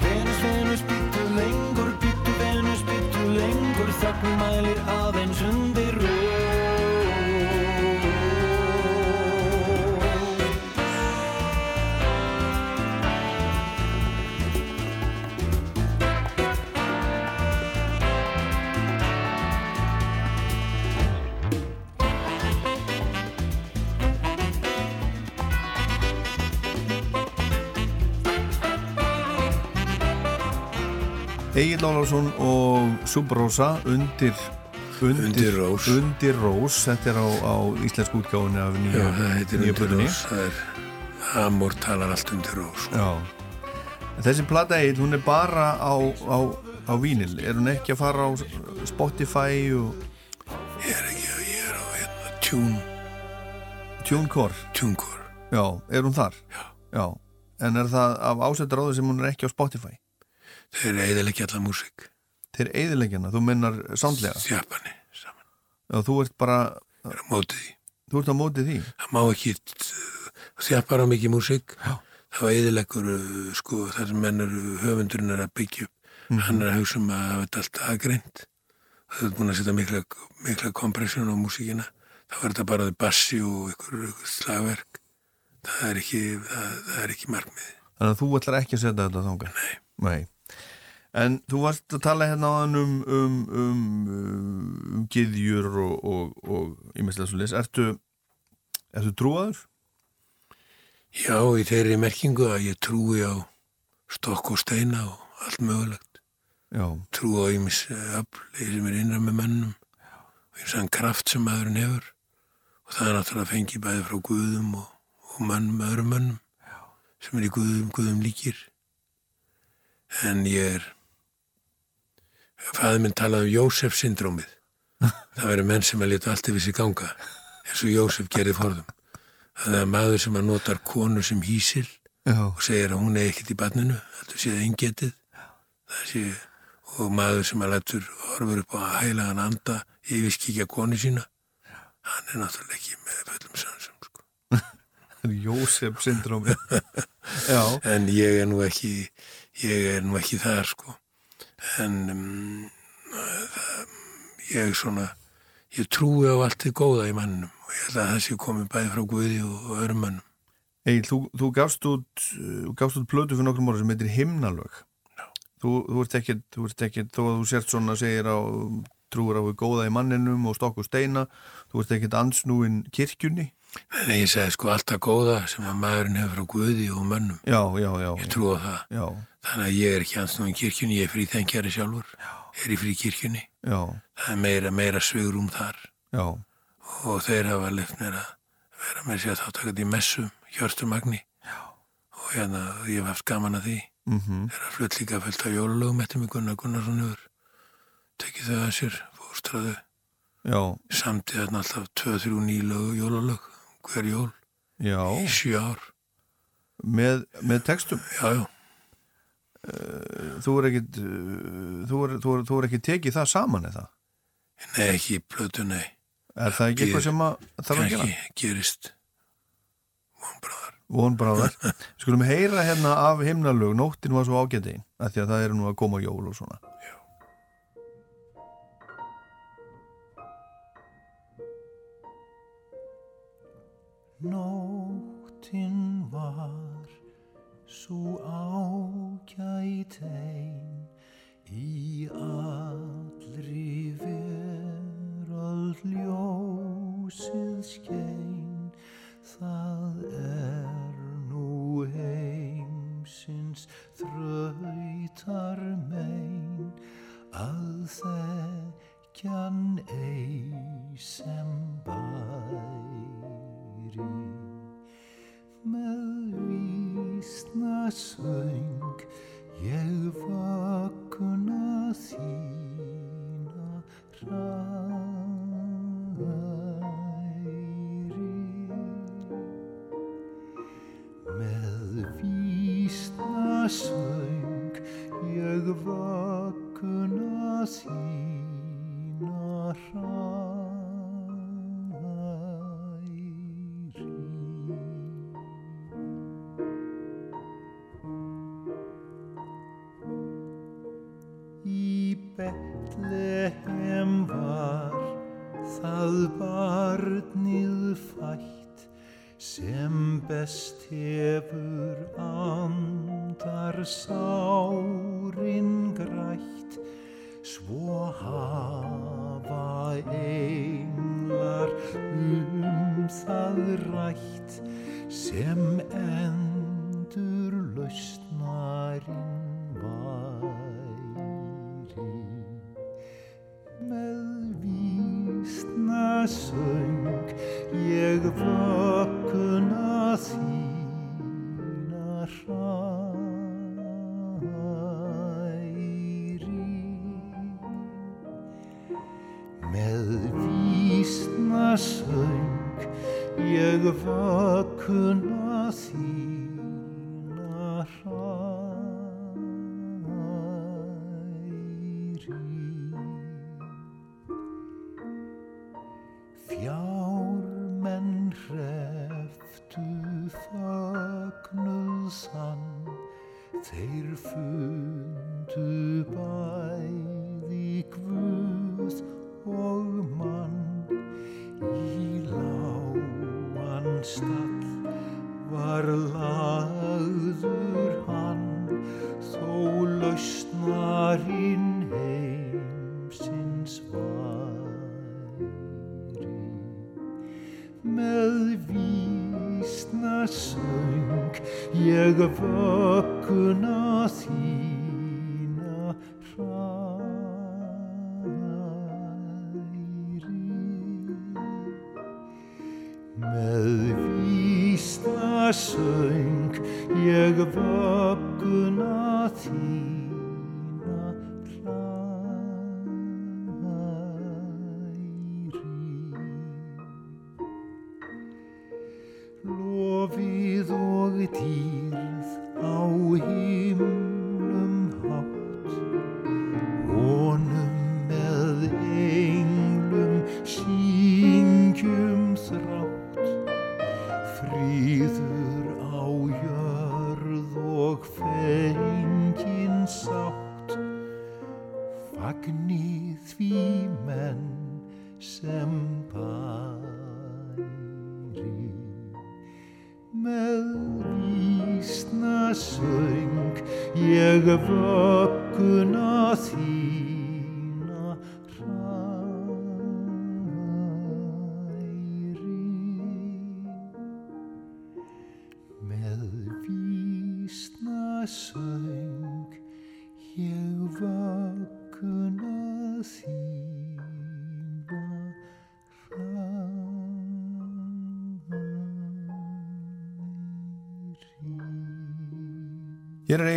Speaker 3: Venus, Venus, býttu lengur Býttu Venus, býttu lengur. Þögn mælir aðeins
Speaker 1: Egil Ólafsson og Subrosa undir undir,
Speaker 2: Undir rós.
Speaker 1: undir rós þetta er á, á íslensku útgáfunni af nýju,
Speaker 2: Já, það heitir
Speaker 1: nýju
Speaker 2: undir
Speaker 1: plötunni.
Speaker 2: rós. Það er, Amor talar allt undir rós. sko.
Speaker 1: Já. Þessi plata Egil, hún er bara á, á, á vínil er hún ekki að fara á Spotify og
Speaker 2: Ég er ekki, ég er á hérna tjún,
Speaker 1: TuneCore
Speaker 2: tjúnkor.
Speaker 1: Já, er hún þar?
Speaker 2: Já.
Speaker 1: Já. En er það af ásettar áður sem hún er ekki á Spotify?
Speaker 2: Þeir eiðilega ekki alla músík.
Speaker 1: Þeir eðilegjana, þú mennar sándlega
Speaker 2: Þjappani saman.
Speaker 1: Já, þú ert bara,
Speaker 2: Það er á mótið því.
Speaker 1: þú ert á mótið því
Speaker 2: Það má ekki þjappar á mikið músík.
Speaker 1: Já.
Speaker 2: Það var eiðilegur, sko, það sem menn eru, höfundurinn er að byggja upp. Hann er að hugsa um að þetta allt aðgreint. Það er búin að setja mikla, mikla kompressjón á músíkina. Það var þetta bara bassi og ykkur, ykkur slagverk. Það er ekki, það, það er ekki markmiði.
Speaker 1: Þannig að þú ætlar ekki að setja þetta þangað Nei, Nei. En þú varst að tala hérna á hann um um, um, um, gyðjur og, ímestlega svo leys Ertu, ertu trúaður?
Speaker 2: Já, í þeirri merkingu að ég trúi á stokk og steina og allt mögulegt.
Speaker 1: Já,
Speaker 2: Trú á ímis þeir sem er innra með mannum og eins og kraft sem maðurinn hefur og það er náttúrulega fengið bæði frá guðum og, og mönnum, öðrum mönnum sem er í guðum, guðum líkir. En ég er, fæði minn talaði um Jósef syndrómið. Það verður menn sem að leta allt yfir sig ganga eins og Jósef gerði forðum. Það er maður sem að notar konu sem hísil
Speaker 1: já,
Speaker 2: og segir að hún er ekkert í barninu, þetta sé það eingetið það sé, og maður sem að lætur horfur upp á að heilagan anda yfirskikja konu sína hann er náttúrulega ekki með fullum sansum sko.
Speaker 1: Jósef syndrómi Já,
Speaker 2: en ég er nú ekki ég er nú ekki þar sko en um, það, ég svona ég trúi á allt þið góða í mannum og ég held að það sé komið bæði frá Guði og, öðrum mannum
Speaker 1: Egil, þú, þú gafst út gafst út plötu fyrir nokkrum ára sem heitir Himnalög. Þú, þú þú ert ekkert, þó að þú sért svona segir á trúur á við góða í manninum og stokk og steina, þú ert ekkert ansnúin kirkjunni
Speaker 2: en ég segi sko allt það góða sem að maðurinn hefur frá Guði og mönnum.
Speaker 1: Já, já, já,
Speaker 2: ég trúi á það.
Speaker 1: Já,
Speaker 2: Þannig að ég er ekki ansnúin kirkjunni, ég er frí þengjari sjálfur, er í frí kirkjunni.
Speaker 1: já,
Speaker 2: Það er meira, meira svigrum þar.
Speaker 1: Já,
Speaker 2: og þeir hafa lefnt mér að vera með sér að þáttakast í messum, hjörstumagni og hérna ég hef haft gaman að því.
Speaker 1: mhm,
Speaker 2: Þeir hafa flutt líka fullt af jólulögum eftir mig Gunnar Gunnarsson yfir. Tekið þau að sér, fórstraðu,
Speaker 1: já,
Speaker 2: samtið þarna alltaf 2-3 nýlög jólulög, hver jól,
Speaker 1: já.
Speaker 2: Í sjö ár.
Speaker 1: með, með textum?
Speaker 2: Já, já,
Speaker 1: þú er ekkert uh, þú er, þú er, þú er ekki tekið það saman eða?
Speaker 2: Nei ekki í plötu, nei,
Speaker 1: er það ekki eitthvað sem að þarf að gera?
Speaker 2: ekki gerist vonbráðar.
Speaker 1: vonbráðar skulum heyra hérna af himnalög. Nóttin var svo ágæti því að það eru nú að koma jól og svona
Speaker 3: Nóttin var svo ágæt ein í allri veröld ljósið skein. Það er nú heimsins þrautar mein að þekkjan ei sem bæri með vísna söng ég vakna þína hræri með vísna söng ég vakna þína hræri Betlehem var það barnið fætt sem best hefur andar sárin grætt. Svo hafa englar um það rætt sem endur lausnarinn væri Með vísna söng ég vakuna þína hræri. Með vísna söng ég vakuna þína lausnarinn heimsins væri. Með vísna söng ég vökkuna þína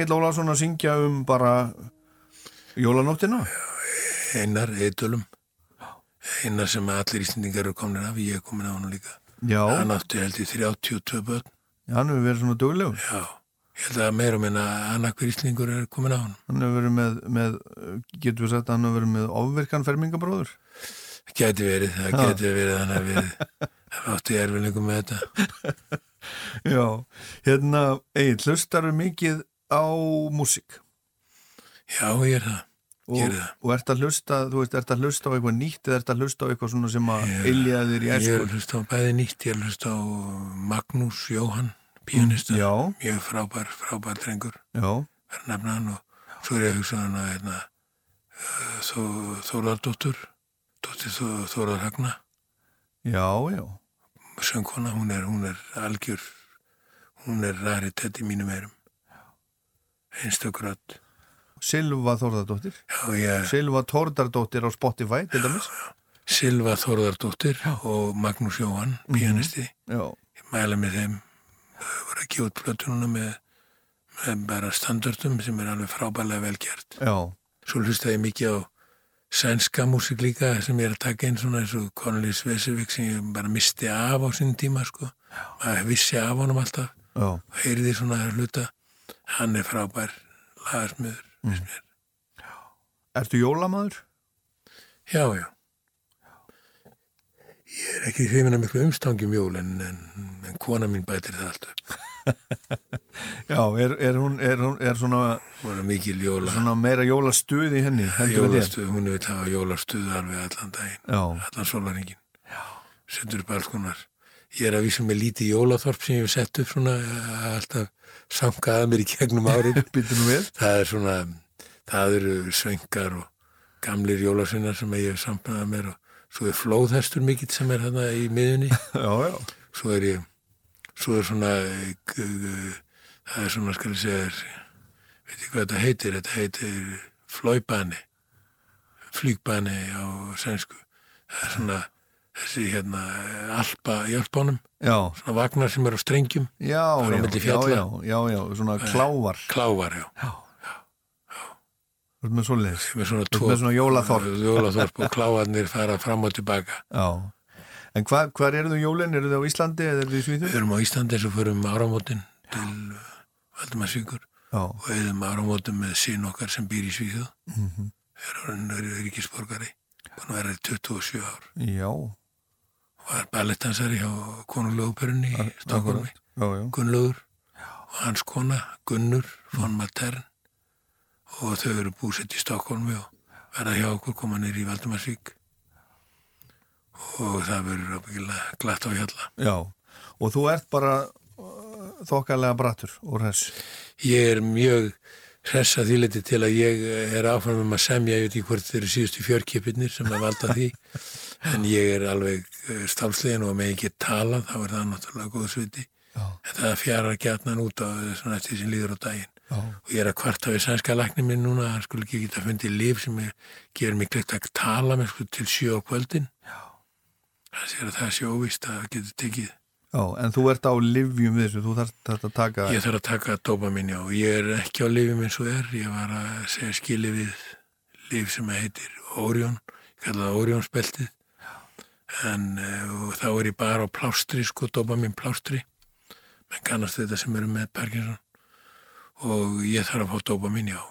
Speaker 1: Egil Ólafsson að syngja um bara jólanóttina.
Speaker 2: Einar, Eidölum Einar sem allir íslendingar eru komin af ég er komin af hann líka
Speaker 1: Já,
Speaker 2: hann átti held í 32 börn
Speaker 1: já, hann hefur verið svona duglegur.
Speaker 2: já, ég held að meira minna annarkver íslendingur er komin af hann
Speaker 1: Hann hefur verið með, með getur við sagt að hann hefur verið með ofvirkan fermingabróður.
Speaker 2: geti verið, það
Speaker 1: Já.
Speaker 2: geti verið hann að verið hann átti erfinningum með þetta
Speaker 1: Já, hérna, Egil, hlustar mikið á músík.
Speaker 2: Já, ég er það,
Speaker 1: og,
Speaker 2: það.
Speaker 1: og ert að hlusta, þú veist, ert að hlusta á eitthvað nýtt eða ert að hlusta á eitthvað svona sem að
Speaker 2: Já.
Speaker 1: ilja þér í
Speaker 2: ég er að hlusta á bæði nýtt ég er að hlusta á Magnús Jóhann pianista,
Speaker 1: Já,
Speaker 2: mjög frábær frábær drengur,
Speaker 1: já,
Speaker 2: verð nefna hann og svo er ég að hugsa hann að hérna, þó, Þólardóttur dóttir Þó, Þórar Hagna
Speaker 1: já, já,
Speaker 2: söngkona, hún er, hún er algjör hún er raritet í mínum erum einstökuröld
Speaker 1: Silva Þórðardóttir,
Speaker 2: já,
Speaker 1: Silva Tordardóttir á Spotify, til dæmis.
Speaker 2: Silva Þórðardóttir og Magnús Jóhann, pianisti
Speaker 1: Já,
Speaker 2: ég mæla með þeim. Þau voru að gefa út plötununa með, með bara standardum sem er alveg frábærlega vel gert.
Speaker 1: Já,
Speaker 2: svo hlusta ég mikið á sænska músík líka sem ég er að taka inn svona eins og Cornelis Vesevik sem ég bara misti af á sín tíma sko. Maður vissi af honum alltaf. Og heyrði svona hluta hann er frábær lagasmiður mm.
Speaker 1: Ertu jólamæður?
Speaker 2: já, já. Ég er ekki hrifin að miklu umstangjum jól en, en, en kona mín bætir það alltaf
Speaker 1: Já, er, er hún, er hún, er svona,
Speaker 2: jóla
Speaker 1: svona meira jólastuð í henni,
Speaker 2: jólastuð, hún vil hafa jólastuð alveg allan daginn,
Speaker 1: Já,
Speaker 2: allan sólaringin setur upp alls konar ég er að vísa með lítið jólaþorp sem ég hef sett upp svona eh, alltaf samkaða mér í
Speaker 1: nú við.
Speaker 2: það er svona það eru svengar og gamlir jólasinnar sem ég hef samkaða mér og svo er flóðhestur mikill sem er þarna í miðunni
Speaker 1: Já, já,
Speaker 2: svo er ég svo er svona eh, það er svona skal ég segja veit ég hvað þetta heitir? Þetta heitir flóibani flygbani á sænsku. Það er svona þessi hérna alpa hjálpánum
Speaker 1: já,
Speaker 2: svona vagnar sem eru á strengjum
Speaker 1: já, já, já, já, já, já, svona klávar,
Speaker 2: klávar, já,
Speaker 1: þú ert með svoleiðis.
Speaker 2: með svona,
Speaker 1: Þú ert með svona jólaþorp.
Speaker 2: jólaþorp og klávarnir fara fram og tilbaka
Speaker 1: Já,
Speaker 4: En hva, hvar eru þau jólinn? Eru þau á Íslandi eða eru þau í Svíþjóð?
Speaker 2: Við erum á Íslandi eins og förum áramótin til Valdimarsvíkur
Speaker 4: Já,
Speaker 2: og eðum áramótin með sín okkar sem býr í Svíþjóð.
Speaker 4: mm -hmm.
Speaker 2: Er hann ríkisborgari, búin að vera í 27 ár.
Speaker 4: já,
Speaker 2: Var ballettansari hjá konulöguperunni í Stokkólmi,
Speaker 4: já, já.
Speaker 2: Gunnlaugur. Og hans kona Gunnur von Matern. Og þau eru búsett í Stokkólmi og verða hjá okkur koma nýr í Valdimarsvík. Og það verður ábyggilega glatt á hjalla.
Speaker 4: Já, og þú ert bara uh, þokkalega brattur úr þess.
Speaker 2: Ég er mjög hressa þýleti til að ég er áfram um að semja, ég veit ekki hvort þeir eru síðustu fjörkipirnir sem að valda því en ég er alveg stálslegin og með ekki tala, þá er það náttúrulega góðsviti
Speaker 4: Já.
Speaker 2: en það fjarar gætnan út á eftir sem líður á daginn
Speaker 4: Já.
Speaker 2: og ég er að kvarta við sænska lækni minn núna, hann skulle ekki geta fundið líf sem er, gerir mig kleitt að tala með sko til sjö á kvöldin það sér að það er sjóvist að það getur tekið
Speaker 4: Já, en þú ert á livjum þessu, þú þetta að taka...
Speaker 2: Ég þarf að taka dopamin, já. Ég er ekki á lifum eins og er. Ég var að segja skili við lif sem heitir Orion, ég kalla það Orionsbeltið. En uh, þá er ég bara á plástri, sko, dopamin plástri. Menn kannast þetta sem eru með Parkinson. Og ég þarf að fá dopamin, já.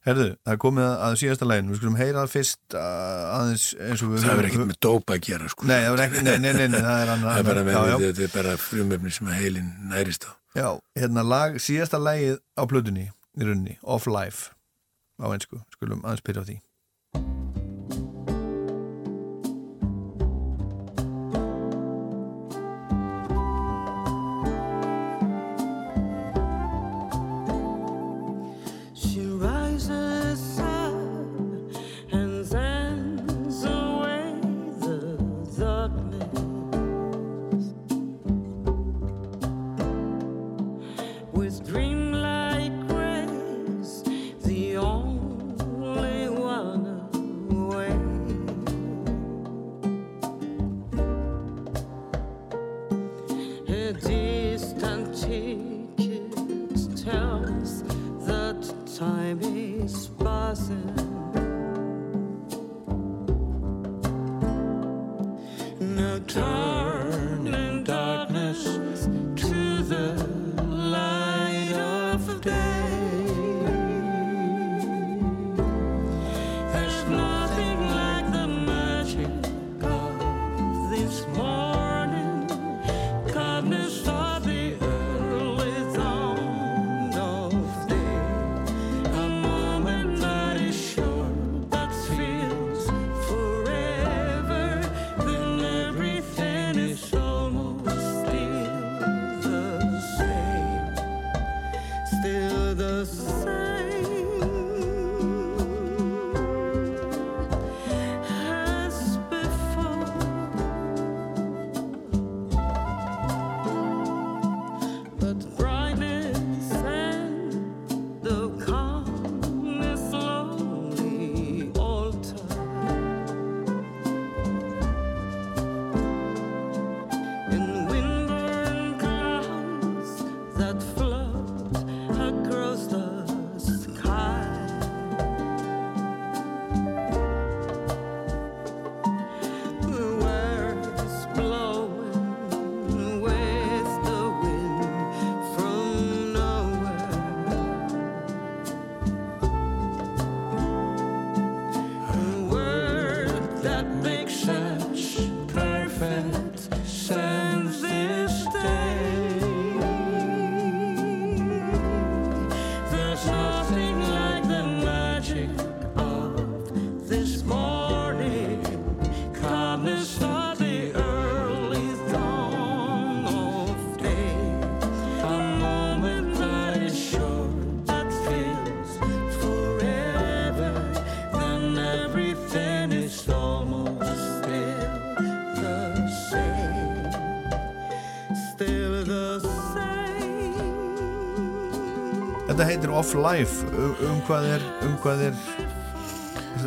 Speaker 4: Herðu, það komið að, að síðasta lægin, við skulum heyra fyrst aðeins eins og við...
Speaker 2: Það verður ekkert með dopa að gera, sko.
Speaker 4: Nei, það verður ekki, nei, nei, nei, nei, það er annað.
Speaker 2: Það er bara með
Speaker 4: já, já.
Speaker 2: þetta, er bara frumöfni sem að heilin nærist á.
Speaker 4: Já, hérna lag, síðasta lægið á plötunni í rauninni, Off Life á einsku, skulum aðeins byrja á því. Off Life, um, um hvað er, um hvað er...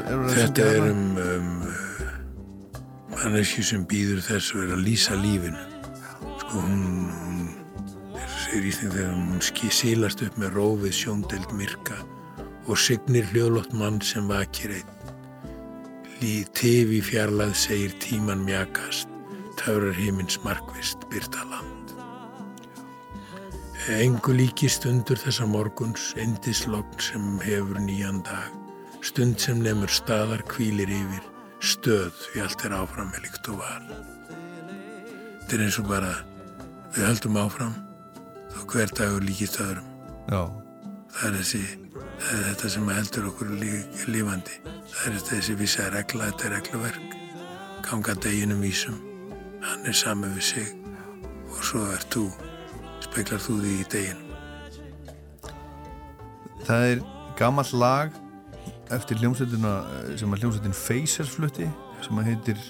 Speaker 4: er
Speaker 2: Þetta er um, um mannesju sem býður þess að vera að lýsa lífinu. Sko hún, hún er, segir Ísland þegar hún sílast upp með rófið sjóndeld myrka og signir hljóðlott mann sem vakir einn. Lí tifi fjarlæð segir tíman mjakast, töfrar himins markvist Engu líkist undur þessa morguns, indislogn sem hefur nýjan dag, stund sem nefnur staðar kvílir yfir, stöð við allt er áfram með líkt og var. Þetta er eins og bara, við höldum áfram, þó hver dagur líkist öðrum.
Speaker 1: Já,
Speaker 2: Það er, þessi, það er þetta sem heldur okkur lí, lífandi. Það er þessi vissa regla, þetta er regluverk. Ganga deginum vísum, hann er sami við sig og svo er þú, speklar þú því í deginum.
Speaker 1: það er gamall lag eftir hljómsveitina eh, sem að hljómsveitin Facers flutti sem að heitir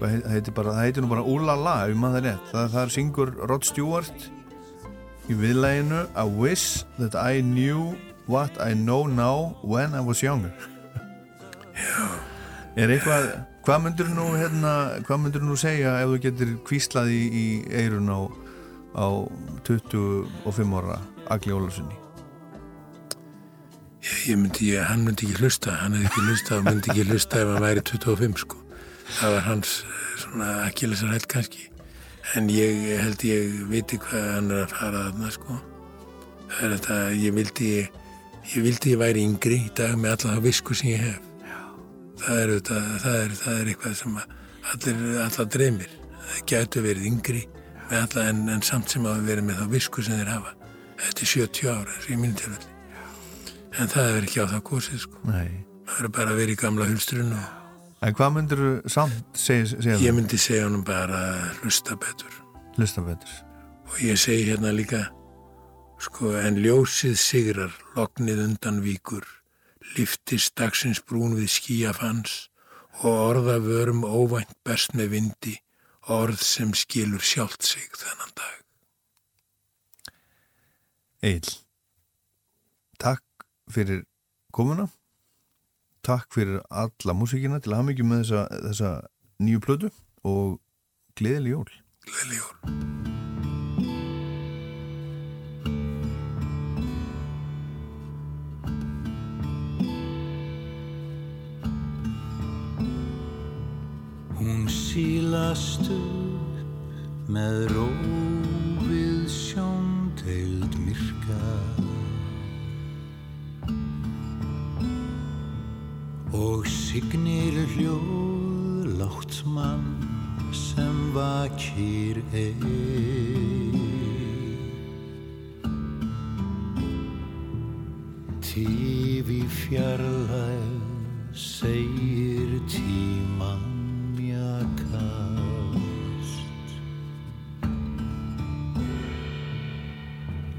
Speaker 1: það heitir bara, það heitir nú bara Úlala ef maður er rétt, það, er syngur Rod Stewart í viðlæginu I wish that I knew what I know now when I was younger. Já. Er eitthvað, hvað myndur nú hérna, hvað myndur nú segja ef þú getur kvíslað í, í eirun á, á 25 ára Agli Ólafssoni
Speaker 2: Ég, ég myndi, ég, hann myndi ekki hlusta, hann hefði ekki hlusta, hann myndi ekki hlusta ef hann væri 25 sko. Það var hans eh, svona akkilesar hætt kannski. En ég held ég viti hvað hann er að fara þarna sko. Það er þetta, ég vildi, ég vildi ég væri yngri í dag með alla það visku sem ég hef. Það er, þetta, það er, það er eitthvað sem að allir, allar dreymir. Það gætu verið yngri alla en, en samt sem að verið með þá visku sem þeir hafa. Þetta er 70 ára, í mínu tilfelli. En það er ekki á það kosið sko. Það er bara að vera í gamla hulstrun og
Speaker 1: En hvað myndur þú samt segja, segja
Speaker 2: ég myndi segja honum bara hlusta betur.
Speaker 1: Hlusta betur
Speaker 2: Og ég segi hérna líka, sko, en ljósið sigrar, lognið undan víkur, liftist dagsins brún við skíafans og orða vörum óvænt best með vindi, orð sem skilur sjálft sig þennan dag.
Speaker 1: Eil Takk fyrir komuna Takk fyrir alla músíkina til að hafa mikið með þessa, þessa nýju plötu og gleðileg jól
Speaker 2: Gleðileg jól.
Speaker 3: Hún sílast upp með rófið sjóndeild myrka og signir hljóð látt mann sem vakir eig. Tífi fjarlæg segir tíman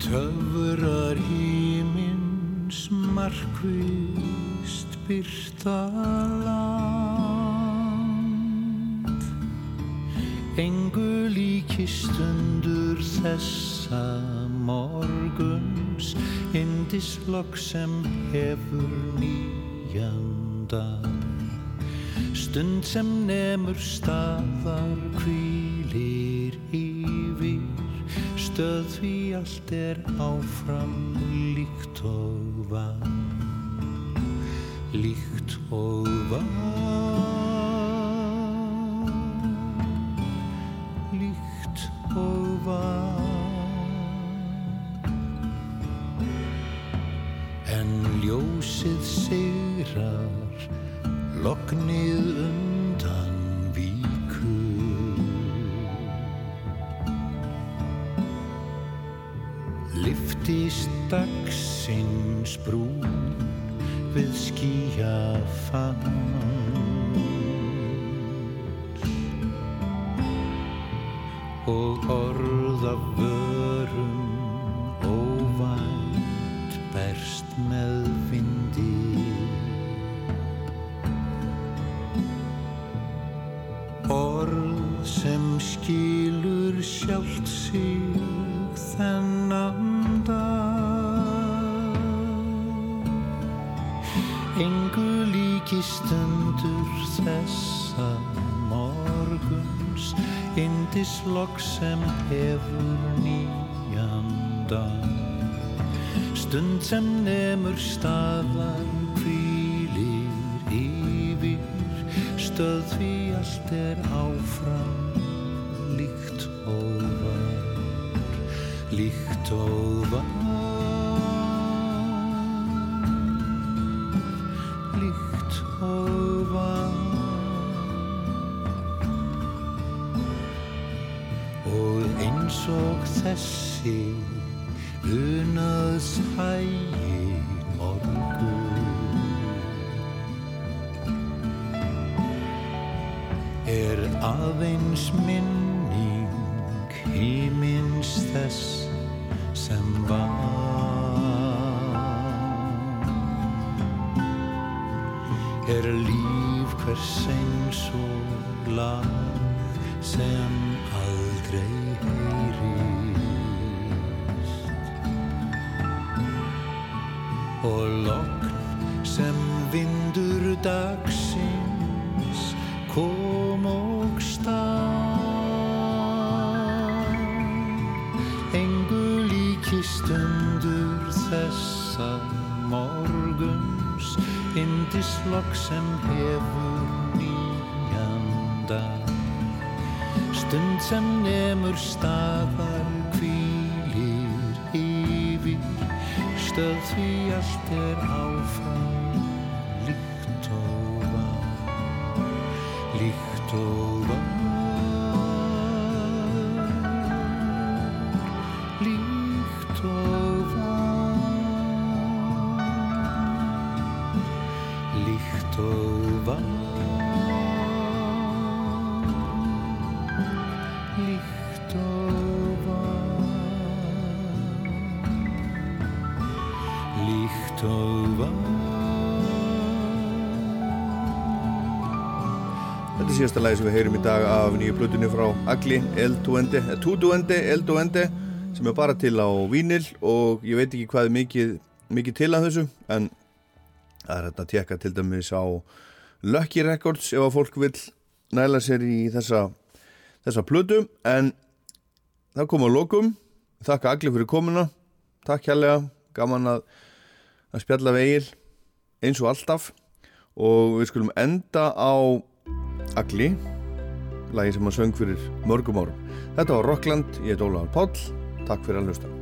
Speaker 3: Töfrar hímins markvist byrta land. Engu líkist undur þessa morguns Indislokk sem hefur nýjanda Stund sem nemur staðar kvílir yfir Stöð því allt er áfram líkt og var. Líkt og var. Líkt og var. En ljósið sigrar Lognið undan dagsins brún Við skíafans Og Indislokk sem hefur nýjan dag. Stund sem nemur staðar hvers eins og lag sem aldrei heyrist. Og lokn sem vindur dagsins indislokk sem hefur nýjan dag stund sem nemur staðar hvílir yfir. Stöð því allt er áfram
Speaker 1: síðasta lagi sem við heyrum í dag af nýju blutunni frá Agli, El Duende, eh, Tu Duende, El Duende sem er bara til á vínil og ég veit ekki hvað er mikið, mikið til að þessu en það er hérna að tekka til dæmis á Lucky Records ef að fólk vil næla sér í þessa, þessa plutu en það kom á lokum. Þakka Agli fyrir komuna. Takk hérlega, gaman að, að spjalla vegil eins og alltaf. Og við skulum enda á Agli lagi sem hann söng fyrir mörgum árum. Þetta var Rockland, ég heit Ólafur Páll. Takk fyrir að hlusta